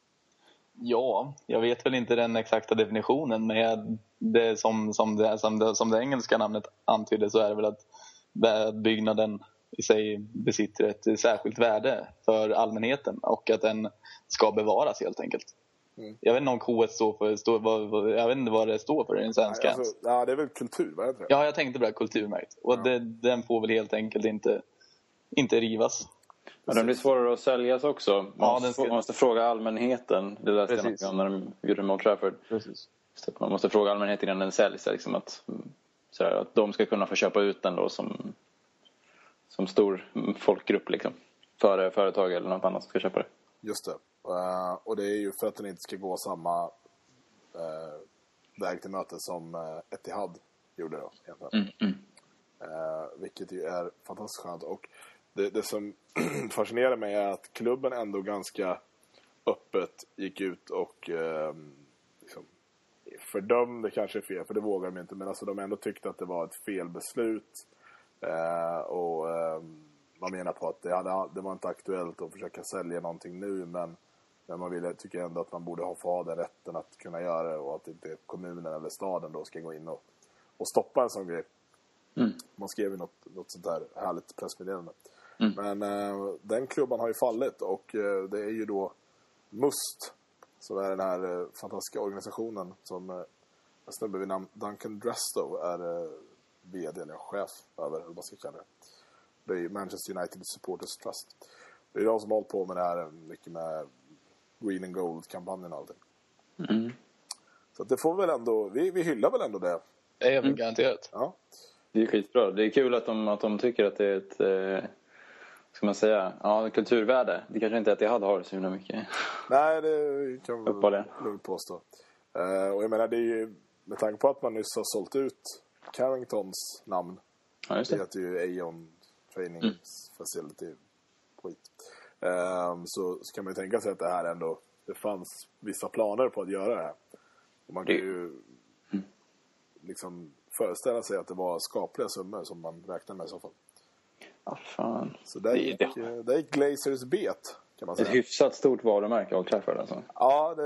Ja, jag vet väl inte den exakta definitionen men det som, som, det, som, det, som det engelska namnet antyder så är det väl att att byggnaden i sig besitter ett särskilt värde för allmänheten och att den ska bevaras helt enkelt. Mm. Jag vet inte om K1 står för, står, vad, vad, jag vet inte vad det står för i den svenska. Nej, alltså, ja, det är väl kultur, vad heter det? Ja, jag tänkte på det, kulturmärkt. Och Ja. det, den får väl helt enkelt inte, inte rivas. Men den blir svårare att säljas också. Man, Ja, måste, den ska- man måste fråga allmänheten. Det läste jag Precis. om när de gjorde Old Trafford. Precis. Så Man måste fråga allmänheten innan den säljs. Liksom att, sådär, att de ska kunna få köpa ut den då som, som stor folkgrupp. Liksom, före företag eller något annat som ska köpa det. Just det. Eh, och det är ju för att den inte ska gå samma uh, väg till mötes som uh, Etihad gjorde då. Egentligen. Mm, Eh, vilket ju är fantastiskt skönt. Och det, det som fascinerar mig är att klubben ändå ganska öppet gick ut och eh, liksom, fördömde kanske är fel, för det vågar de inte. Men alltså de ändå tyckte att det var ett felbeslut. Och eh, man menar på att det, hade, det var inte aktuellt att försöka sälja någonting nu. Men, men man ville, tycker ändå att man borde ha, få ha den rätten att kunna göra det. Och att inte kommunen eller staden då ska gå in och, och stoppa en sån grej. Mm. Man skrev ju något, något sånt där härligt pressmeddelande. Mm. Men eh, den klubban har ju fallit och eh, det är ju då MUST som är den här eh, fantastiska organisationen som eh, en snubbe vid namn Duncan Drestow är eh, VD eller chef över, eller vad man ska kalla det. Det är ju Manchester United Supporters Trust. Det är de som har hållit på med det här eh, mycket med Green and Gold-kampanjen och allting. Mm. Så att det får vi väl ändå, vi, vi hyllar väl ändå det. Det är Mm. garanterat. Ja. Det är skitbra. Det är kul att de, att de tycker att det är ett... Eh, ska man säga? Ja, kulturvärde. Det kanske inte är att jag hade har så himla mycket. Nej, det kan man lugnt påstå. Eh, och jag menar, det är ju med tanke på att man nyss har sålt ut Carringtons namn. Ja, just Det det. heter ju Aeon Training Mm. Facility. Ehm, så, så kan man ju tänka sig att det här ändå, det fanns vissa planer på att göra det här. Och man kan ju liksom föreställa sig att det var skapliga summor som man räknade med i så fall. Ja, fan. Så där Det- gick, det- eh, där gick Glazers bet, kan man Ett säga. hyfsat stort varumärke, Old Trafford alltså. Ja, det,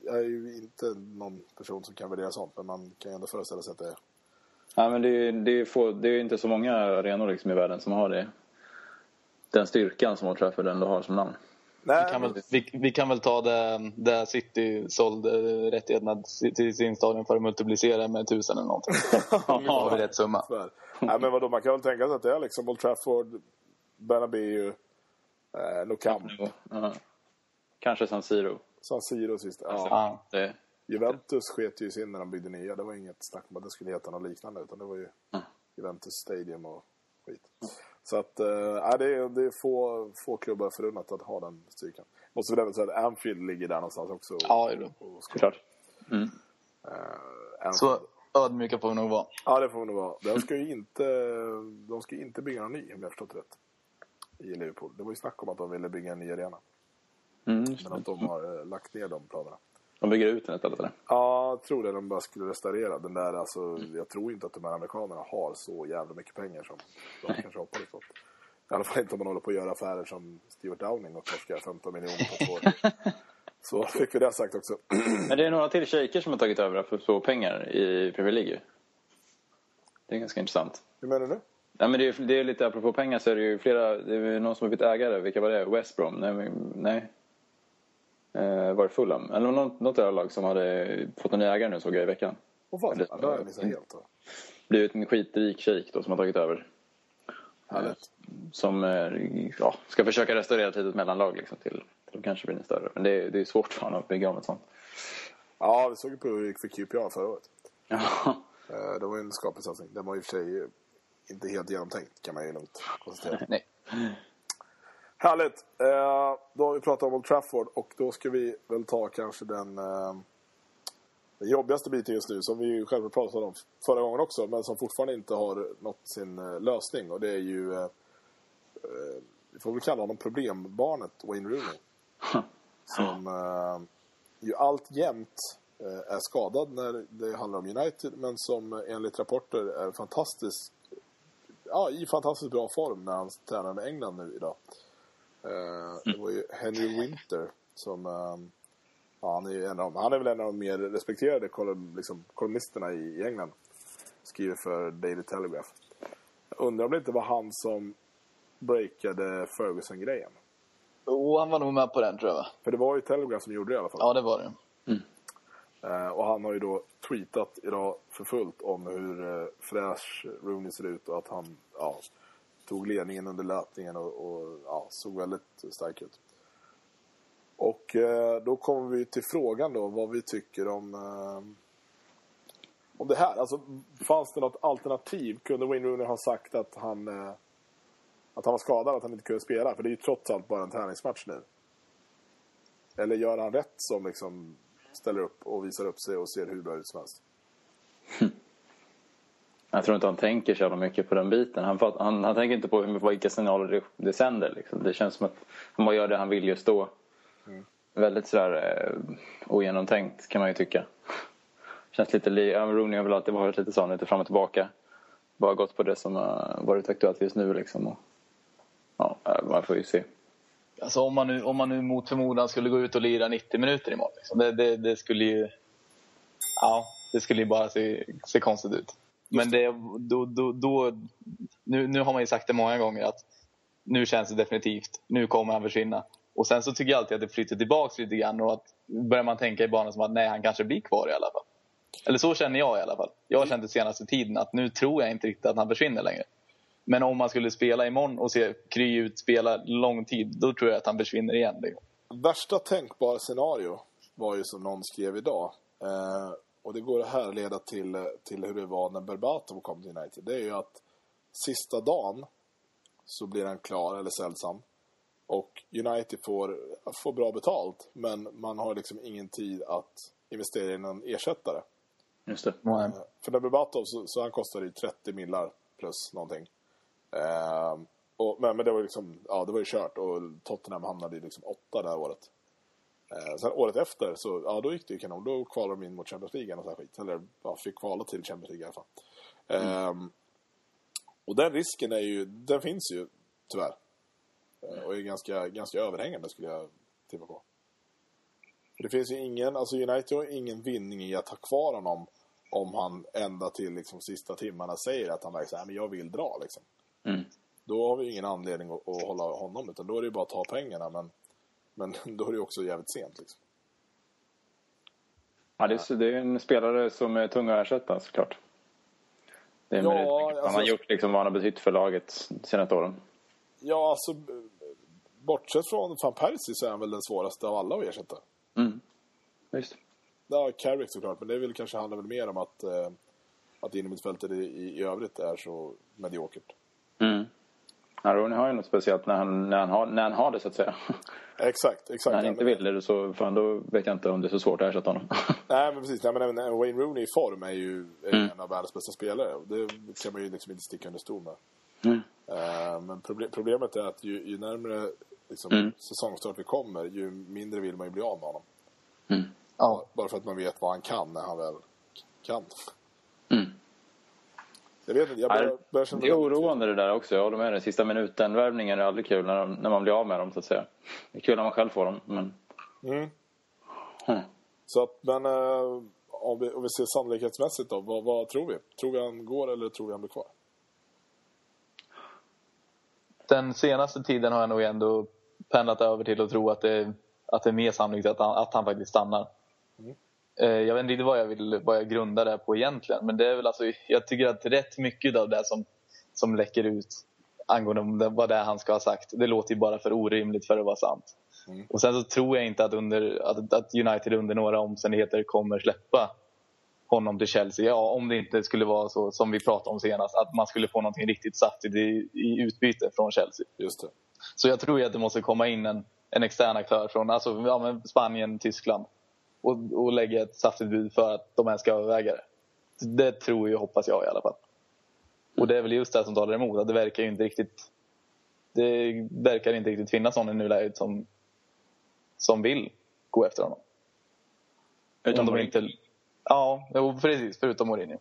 jag är ju inte någon person som kan värdera sånt, men man kan ju ändå föreställa sig att det är... Ja, men det är, det, är få, det är inte så många arenor liksom i världen som har det. Den styrkan som Old Trafford ändå har som namn. Nej, Vi kan, väl, vi, vi kan väl ta det där City sålde rättigheterna till sin stadion för att multiplicera med tusen eller någonting. Då har vi rätt summa. Nej, men vadå, man kan väl tänka sig att det är liksom Old Trafford, Bernabéu, eh, Nou Camp, Ja. Kanske San Siro. San Siro sist. Ja. Ja. Det, Juventus sket ju sin när de byggde nya. Det var inget snack om att det skulle heta något liknande, utan det var ju Mm. Juventus Stadium och skit. Så att, nej, det är, det är få, få klubbar förunnat att ha den styrkan. Måste väl även säga att Anfield ligger där någonstans också. och- Ja, det är det. och- och- såklart. Mm. Anfield. Så ödmjuka får vi nog vara. Ja, det får det nog vara. Den ska ju inte, de ska inte bygga någon ny, om jag har förstått rätt. I Liverpool. Det var ju snack om att de ville bygga en ny arena. Mm, Men att de har eh, lagt ner de planerna. De bygger ut den istället eller? Ja, jag tror det. De bara skulle restaurera den där. Alltså, jag tror inte att de här amerikanerna har så jävla mycket pengar som de kanske hoppades på. I alla fall inte om man håller på att göra affärer som Stuart Downing och torskar 15 miljoner på två år. Så fick vi det sagt också. Men det är några till shejker som har tagit över för så pengar i Premier League. Det är ganska intressant. Hur menar du? Nej, men det, är, det är lite apropå pengar så är det ju flera, det är någon som har blivit ägare. Vilka var det? West Brom? Nej. nej. Eh, var det Fulham? Eller något, något av lag som hade fått en ny ägare nu såg jag i veckan. Åh fan, Det- har jag missat helt. Då. Blivit en skitrik shejk då som har tagit över. Härligt. Som eh, ja, ska försöka restaurera ett litet mellanlag liksom, till, till kanske blir större. Men det är, det är svårt för honom att bygga om ett sånt. Ja, vi såg ju på hur det gick för QPR förra året. Ja. Eh, Det var ju en skaplig satsning. Den var i och för sig inte helt genomtänkt kan man ju lugnt konstatera. Nej. Härligt! Eh, då har vi pratat om Old Trafford och då ska vi väl ta kanske den, eh, den jobbigaste biten just nu som vi ju själva pratade om förra gången också men som fortfarande inte har nått sin eh, lösning och det är ju vi får väl kalla honom problembarnet Wayne Rooney. Som ju alltjämt är skadad när det handlar om United men som enligt rapporter är fantastiskt ja, i fantastiskt bra form när han tränar med England nu idag. Eh, det var ju Henry Winter som eh, ja, han, är ju en av, han är väl en av de mer respekterade liksom, kolumnisterna i, i England. Skriver för Daily Telegraph. Jag undrar om det inte var han som breakade Ferguson-grejen. Och han var nog med på den tror jag? För det var ju Telegraph som gjorde det i alla fall. Ja, det var det. Eh, och han har ju då tweetat idag för fullt om hur eh, fräsch Rooney ser ut och att han ja, tog ledningen under löpningen och, och ja, såg väldigt stark ut. Och eh, då kommer vi till frågan då vad vi tycker om eh, om det här. Alltså fanns det något alternativ? Kunde Wayne Rooney ha sagt att han eh, att han var skadad, att han inte kunde spela? För det är ju trots allt bara en träningsmatch nu. Eller gör han rätt som liksom ställer upp och visar upp sig och ser hur bra ut som helst? Hm. Jag tror inte han tänker så mycket på den biten. Han, han, han tänker inte på vilka signaler det, det sänder. Liksom. Det känns som att han bara gör det han vill just då. Väldigt sådär eh, ogenomtänkt kan man ju tycka. Känns lite li- ja, Rooney har väl alltid varit lite sån, lite fram och tillbaka. Bara gått på det som har varit aktuellt just nu liksom. Och, ja, eh, man får ju se. Alltså om man nu, om man nu mot förmodan skulle gå ut och lira 90 minuter imorgon. Liksom. Det, det, det skulle ju... Ja, det skulle ju bara se, se konstigt ut. Men det, då, då, då, nu, nu har man ju sagt det många gånger att nu känns det definitivt. Nu kommer han försvinna. Och sen så tycker jag alltid att det flyttar tillbaks lite grann och att börjar man tänka i banan som att nej, han kanske blir kvar i alla fall. Eller så känner jag i alla fall. Jag har känt det senaste tiden att nu tror jag inte riktigt att han försvinner längre. Men om man skulle spela imorgon och se Kry ut spela lång tid, då tror jag att han försvinner igen. Värsta tänkbara scenario var ju som någon skrev idag. Eh, och det går att härleda till, till hur det var när Berbatov kom till United. Det är ju att sista dagen så blir han klar eller sällsam. Och United får, får bra betalt. Men man har liksom ingen tid att investera i någon ersättare. Just det. Eh, För när Berbatov så, så han kostade ju 30 millar plus någonting. Eh, och, men, men det var ju liksom, ja det var ju kört och Tottenham hamnade i liksom åtta det här året. Eh, sen året efter så, ja då gick det ju kanon. Då kvalade de in mot Champions League och så här skit. Eller ja, fick kvala till Champions League i alla fall. Eh, och den risken är ju, den finns ju tyvärr. Eh, och är ganska, ganska överhängande skulle jag tippa på. För Det finns ju ingen, alltså United har ingen vinning i att ha kvar honom om han ända till liksom sista timmarna säger att han verkligen säger men jag vill dra liksom. Mm. Då har vi ingen anledning att, att hålla honom utan då är det ju bara att ta pengarna men, men då är det också jävligt sent liksom. Ja, det, är, det är en spelare som är tung att ersätta såklart. Det är Ja, det, han alltså- har gjort liksom vad han har betytt för laget de senaste åren. Ja, alltså bortsett från van Persie så är han väl den svåraste av alla att ersätta. Mm. Just. Ja, Carrick såklart, men det väl kanske handlar väl mer om att, eh, att innermittfältet i, i, i övrigt är så mediokert. Mm. Ja, Rooney har ju något speciellt när han, när han, har, när han har det så att säga. Exakt, exakt. när han inte vill det så fan, då vet jag inte om det är så svårt att ersätta honom. Nej, men precis. Nej, men även även Wayne Rooney i form är ju Mm. en av världens bästa spelare. Det kan man ju liksom inte sticka under stol med. Mm. Eh, men proble- problemet är att ju, ju närmare liksom, Mm. säsongstart vi kommer, ju mindre vill man ju bli av med honom. Mm. Ja. Bara för att man vet vad han kan när han väl kan. Mm. Jag vet inte, jag börjar, börjar känna Det är oroande det där också. Jag håller med dig. Sista minuten-värvningen är aldrig kul när, de, när man blir av med dem så att säga. Det är kul när man själv får dem men... Mm. Mm. Så att, men eh, om, vi, om vi ser sannolikhetsmässigt då, vad, vad tror vi? Tror vi han går eller tror vi han blir kvar? Den senaste tiden har jag nog ändå pendlat över till att tro att det, att det är mer sannolikt att han, att han faktiskt stannar. Eh, Jag vet inte riktigt vad jag, vill, vad jag grundar det på egentligen. Men det är väl alltså, jag tycker att rätt mycket av det som, som läcker ut angående vad det är han ska ha sagt, det låter ju bara för orimligt för att vara sant. Mm. Och sen så tror jag inte att, under, att, att United under några omständigheter kommer släppa honom till Chelsea. Ja, om det inte skulle vara så som vi pratade om senast, att man skulle få någonting riktigt saftigt i, i utbyte från Chelsea. Just det. Så jag tror att det måste komma in en, en extern aktör från alltså, ja, Spanien, Tyskland och, och lägga ett saftigt bud för att de ens ska överväga det. Det tror jag, hoppas jag i alla fall. Och det är väl just det som talar emot, att det verkar ju inte riktigt det verkar inte riktigt finnas någon i nuläget som, som vill gå efter honom. Utom Mourinho. inte, Ja, precis. Förutom Mourinho.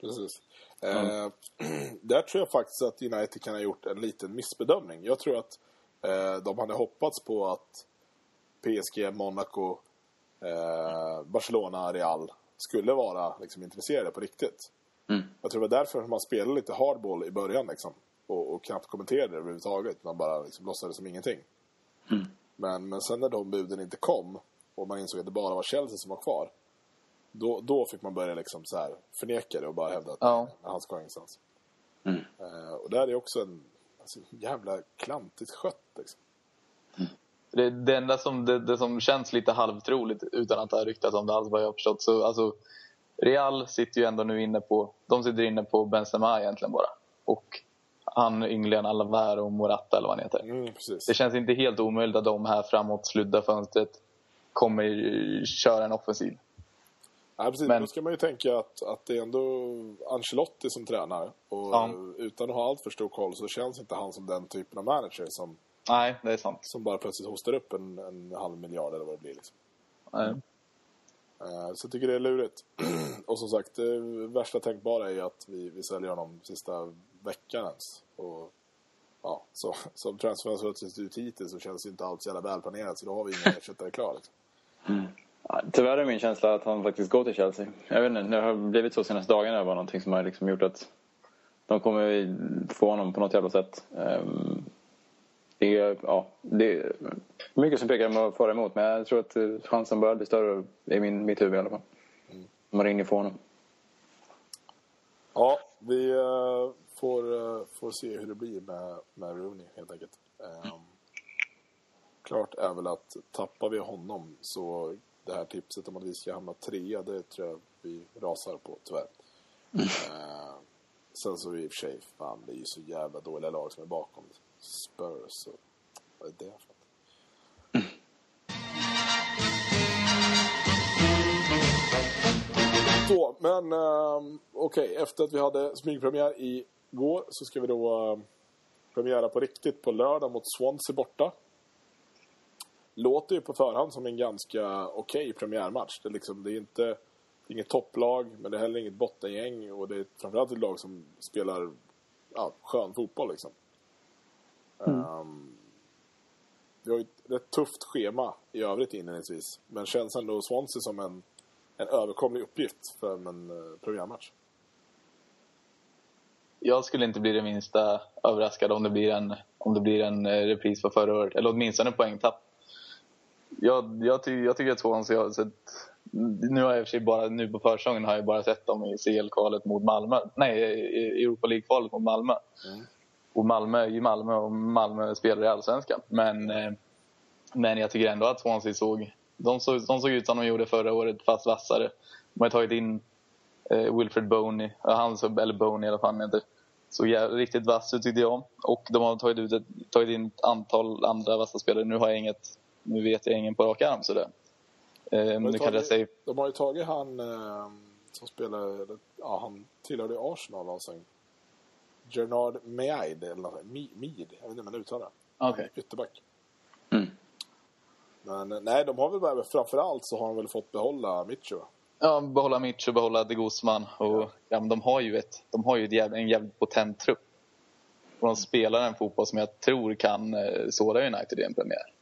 Precis. Eh, där tror jag faktiskt att United kan ha gjort en liten missbedömning. Jag tror att eh, de hade hoppats på att PSG, Monaco, eh, Barcelona, Real skulle vara liksom, intresserade på riktigt. Mm. Jag tror det var därför man spelade lite hardball i början liksom, och, och knappt kommenterade det överhuvudtaget. Man bara liksom, låtsades som ingenting. Men, men sen när de buden inte kom och man insåg att det bara var Chelsea som var kvar. Då, då fick man börja liksom så här förneka det och bara hävda att Ja. han ska ingenstans. Mm. Eh, och där är också en alltså, jävla klantigt skött liksom. Det, det enda som, det, det som känns lite halvtroligt utan att det har ryktats om det alls vad jag har förstått. Så, alltså, Real sitter ju ändå nu inne på, de sitter inne på Benzema egentligen bara. Och han ynglingen Alvaro och Morata eller vad han heter. Mm. Det känns inte helt omöjligt att de här framåt sludda fönstret kommer köra en offensiv. Ja, precis. Men- Då ska man ju tänka att, att det är ändå Ancelotti som tränar. Och Ja. utan att ha allt för stor koll så känns inte han som den typen av manager som, Nej, det är sant. som bara plötsligt hostar upp en, en halv miljard eller vad det blir. Liksom. Nej. Eh, Så jag tycker det är lurigt. och som sagt, det värsta tänkbara är ju att vi, vi säljer honom sista veckan ens. Och ja, så, som transferfönstret ser ut hittills så känns det inte alls jävla välplanerat. Så då har vi ingen ersättare klar. Liksom. Ja, Tyvärr är min känsla att han faktiskt går till Chelsea. Jag vet inte, det har blivit så senaste dagarna. Det var någonting som har liksom gjort att de kommer få honom på något jävla sätt. Det är, ja, det är mycket som pekar för och emot men jag tror att eh, chansen börjar bli större i min, mitt huvud i alla fall. Mourinho får honom. Ja, vi eh, får, eh, får se hur det blir med, med Rooney helt enkelt. Ehm, klart är väl att tappar vi honom så det här tipset om att vi ska hamna trea, det tror jag vi rasar på tyvärr. Ehm, sen så i och för sig, fan det är ju så jävla dåliga lag som är bakom. Spurs Så vad är det för något? Så, men ehm, okej, efter att vi hade smygpremiär igår så ska vi då ehm, uh, premiära på riktigt på lördag mot Swansea borta. Låter ju på förhand som en ganska okej premiärmatch. Det är, liksom, det är inte det är inget topplag, men det är heller inget bottengäng och det är framförallt ett lag som spelar ja, skön fotboll liksom. Ehm, vi har ju ett rätt tufft schema i övrigt inledningsvis, men känns ändå Swansea som en en överkomlig uppgift för en uh, premiärmatch. Jag skulle inte bli det minsta överraskad om det blir en, om det blir en eh, repris på förra året. Eller åtminstone en poängtapp. Jag, jag, ty, jag tycker att Swansea har sett... Nu har jag för sig bara, nu på försäsongen har jag bara sett dem i CL-kvalet mot Malmö. Nej, i Europa League-kvalet mot Malmö. Och Malmö är ju Malmö och Malmö spelar i Allsvenskan. Men, eh, men jag tycker ändå att Swansea såg... De såg, de såg ut som de gjorde förra året, fast vassare. De har tagit in eh, Wilfred Boney, ja, han, eller Boney alla fall, han heter. Så ja, riktigt vass ut tyckte jag. Och de har tagit, ut ett, tagit in ett antal andra vassa spelare. Nu har jag inget, nu vet jag ingen på rak arm sådär. Eh, De har nu kan jag tagit- säga, De har ju tagit han eh, som spelar, eller, ja han tillhörde Arsenal alltså. Gernard Meid eller Mead, jag vet inte hur man uttalar. Okej. Ytterback. Mm. Men nej, de har väl bara, framförallt så har de väl fått behålla Mitcho. ja, behålla Mitch och behålla de Guzman. Och, ja. men de har ju, ett, de har ju ett jävla, en jävligt potent trupp. Och de spelar en fotboll som jag tror kan eh, såra United i en premiär.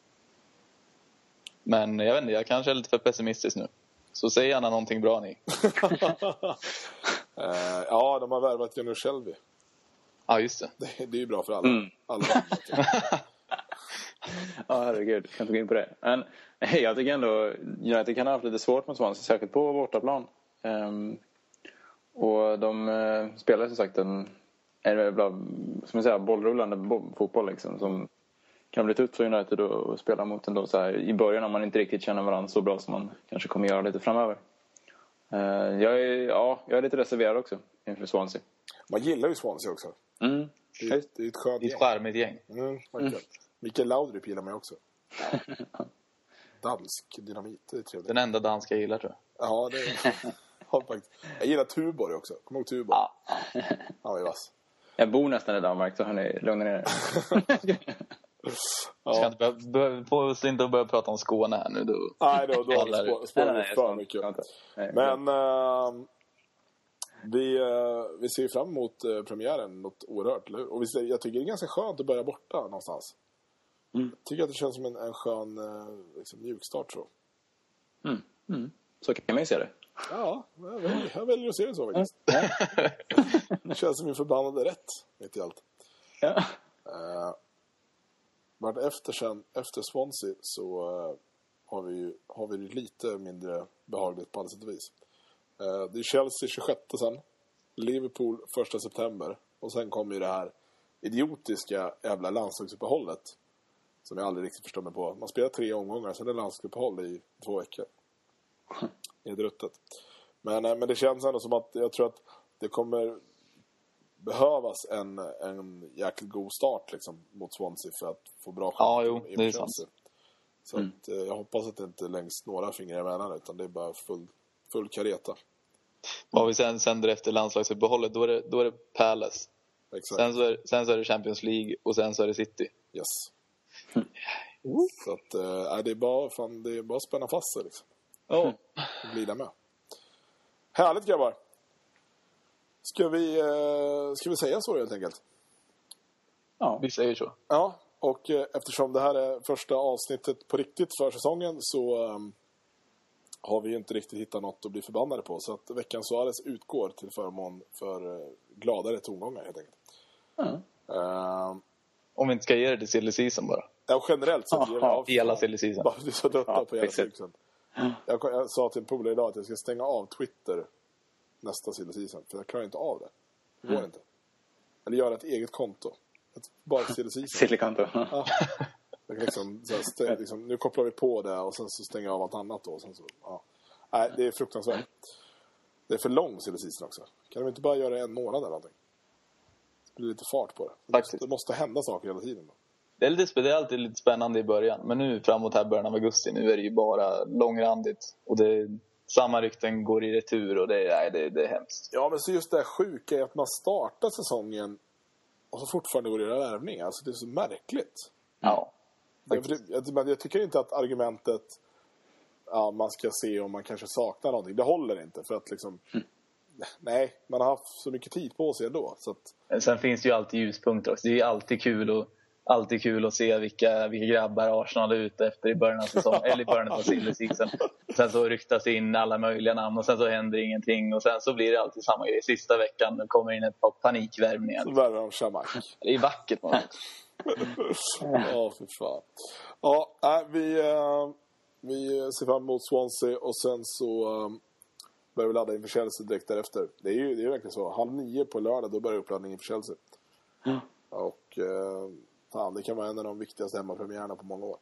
Men jag vet inte, jag kanske är lite för pessimistisk nu. Så säg gärna någonting bra ni. Eh, ja, de har värvat Jenny Shelby. Ja, just det. Det, det är ju bra för alla. Mm. alla Ja, herregud. Kan inte gå in på det. Men hej, jag tycker ändå United kan ha haft lite svårt mot Swansea, särskilt på bortaplan. Ehm, och de uh, spelar som sagt en, en jävla, som jag säger, bollrullande bo- fotboll liksom, som kan bli tufft för United att spela mot ändå så här, i början om man inte riktigt känner varandra så bra som man kanske kommer göra lite framöver. Eh, jag, är, ja, jag är lite reserverad också inför Swansea. Man gillar ju Swansea också. Mm. Det är, det är ett skönt Det är ett charmigt gäng. Mm, verkligen. Mikael Laudrup gillar mig också. Dansk dynamit, det är trevligt. Den enda danska jag gillar tror jag. Ja, det är. Jag gillar Tuborg också. Kommer du ihåg Tuborg? Ja. Han var ju vass. Jag bor nästan i Danmark, så hörni, lugna ner er. Ska Ja. inte börja, börja, oss inte att börja prata om Skåne här nu. Då. Nej, då, då har vi spårat för ska mycket. Men vi, eh, vi ser ju fram emot uh, premiären något oerhört, eller? Och vi jag tycker det är ganska skönt att börja borta någonstans. Mm. Jag tycker att det känns som en, en skön uh, liksom, mjukstart så. Mm. Mm. Så kan man ju se det. Ja, jag väljer, jag väljer att se det så faktiskt. Det känns som en förbannade rätt mitt i allt. Ja. Uh, vart efter sen, efter Swansea så eh, har vi ju har vi det lite mindre behagligt på alla sätt och vis. Eh, det är Chelsea 26 sen. Liverpool 1 september. Och sen kommer ju det här idiotiska jävla landslagsuppehållet. Som jag aldrig riktigt förstår mig på. Man spelar tre omgångar, sen är det landslagsuppehåll i två veckor. Det är ruttet. Men, eh, men det känns ändå som att jag tror att det kommer behövas en, en jäkligt god start liksom, mot Swansea för att få bra Ja, chans jo, det är sant. Så att, eh, jag hoppas att det inte längs några fingrar emellan utan det är bara full, full kareta. Vad vi sen sänder efter landslagsuppehållet, då är det, då är det Palace. Exakt. Sen så, är, sen så är det Champions League och sen så är det City. Yes. Så att, eh, det, är bara, fan, det är bara att spänna fast sig liksom. Oh. Glida med. Härligt grabbar! Ska vi, eh, ska vi säga så helt enkelt? Ja. Vi säger så. Ja, och eh, eftersom det här är första avsnittet på riktigt för säsongen så ehm, har vi ju inte riktigt hittat något att bli förbannade på. Så att veckans Suarez utgår till förmån för eh, gladare tongångar helt enkelt. Ja. Ehm, Om vi inte ska ge det till silly season bara. ja, generellt sett ger vi av. Hela silly season. Bara för att vi är så trötta Ja, på hela cykeln. Jag, jag sa till en polare idag att jag ska stänga av Twitter nästa silly season. För jag klarar inte av det. Det går inte. Eller göra ett eget konto. Ett, bara silly season. Silikanto. Ja. Jag kan liksom, här, liksom, nu kopplar vi på det och sen så stänger jag av allt annat då. Och sen så, ja. Nej, det är fruktansvärt. Det är för lång silly också. Kan de inte bara göra det en månad eller någonting? Det blir lite fart på det. Det måste, det måste hända saker hela tiden. Då. Det är, lite, det är alltid lite spännande i början. Men nu framåt här början av augusti, nu är det ju bara långrandigt. Och det samma rykten går i retur och det är, nej, det, det är hemskt. Ja, men så just det här sjuka är att man startar säsongen och så fortfarande går det göra värvningar. Alltså det är så märkligt. Ja. Men jag tycker inte att argumentet ja, man ska se om man kanske saknar någonting, det håller inte. För att liksom, nej, man har haft så mycket tid på sig ändå. Så att, Sen finns det ju alltid ljuspunkter också. Det är ju alltid kul att, alltid kul att se vilka, vilka grabbar Arsenal är ute efter i början av säsongen, eller i början av silly season. Sen så ryktas in alla möjliga namn och sen så händer ingenting och sen så blir det alltid samma grej. Sista veckan kommer in ett par panikvärvningar. värvar de Shamak. Det är vackert. Man. Ja, för fan. Ja, nej, vi, eh, vi ser fram emot Swansea och sen så eh, börjar vi ladda inför Chelsea direkt därefter. Det är ju det är verkligen så. Halv nio på lördag, då börjar uppladdningen för Chelsea. Och eh, fan, det kan vara en av de viktigaste hemmapremiärerna på många år.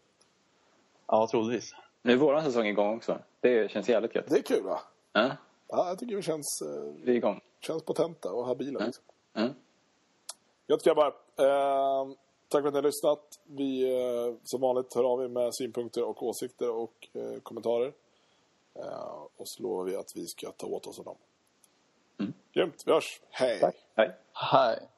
Ja, troligtvis. Nu är våran säsong igång också. Det känns jävligt gött. Det är kul va? Ja, Ja, jag tycker vi känns, eh, vi är igång. känns potenta och habila. Ja. Liksom. Ja. Gött grabbar. Eh, tack för att ni har lyssnat. Vi eh, som vanligt hör av er med synpunkter och åsikter och eh, kommentarer. Eh, och så lovar vi att vi ska ta åt oss av dem. Mm. Grymt. Vi hörs. Hej. Tack. Hej. Hej.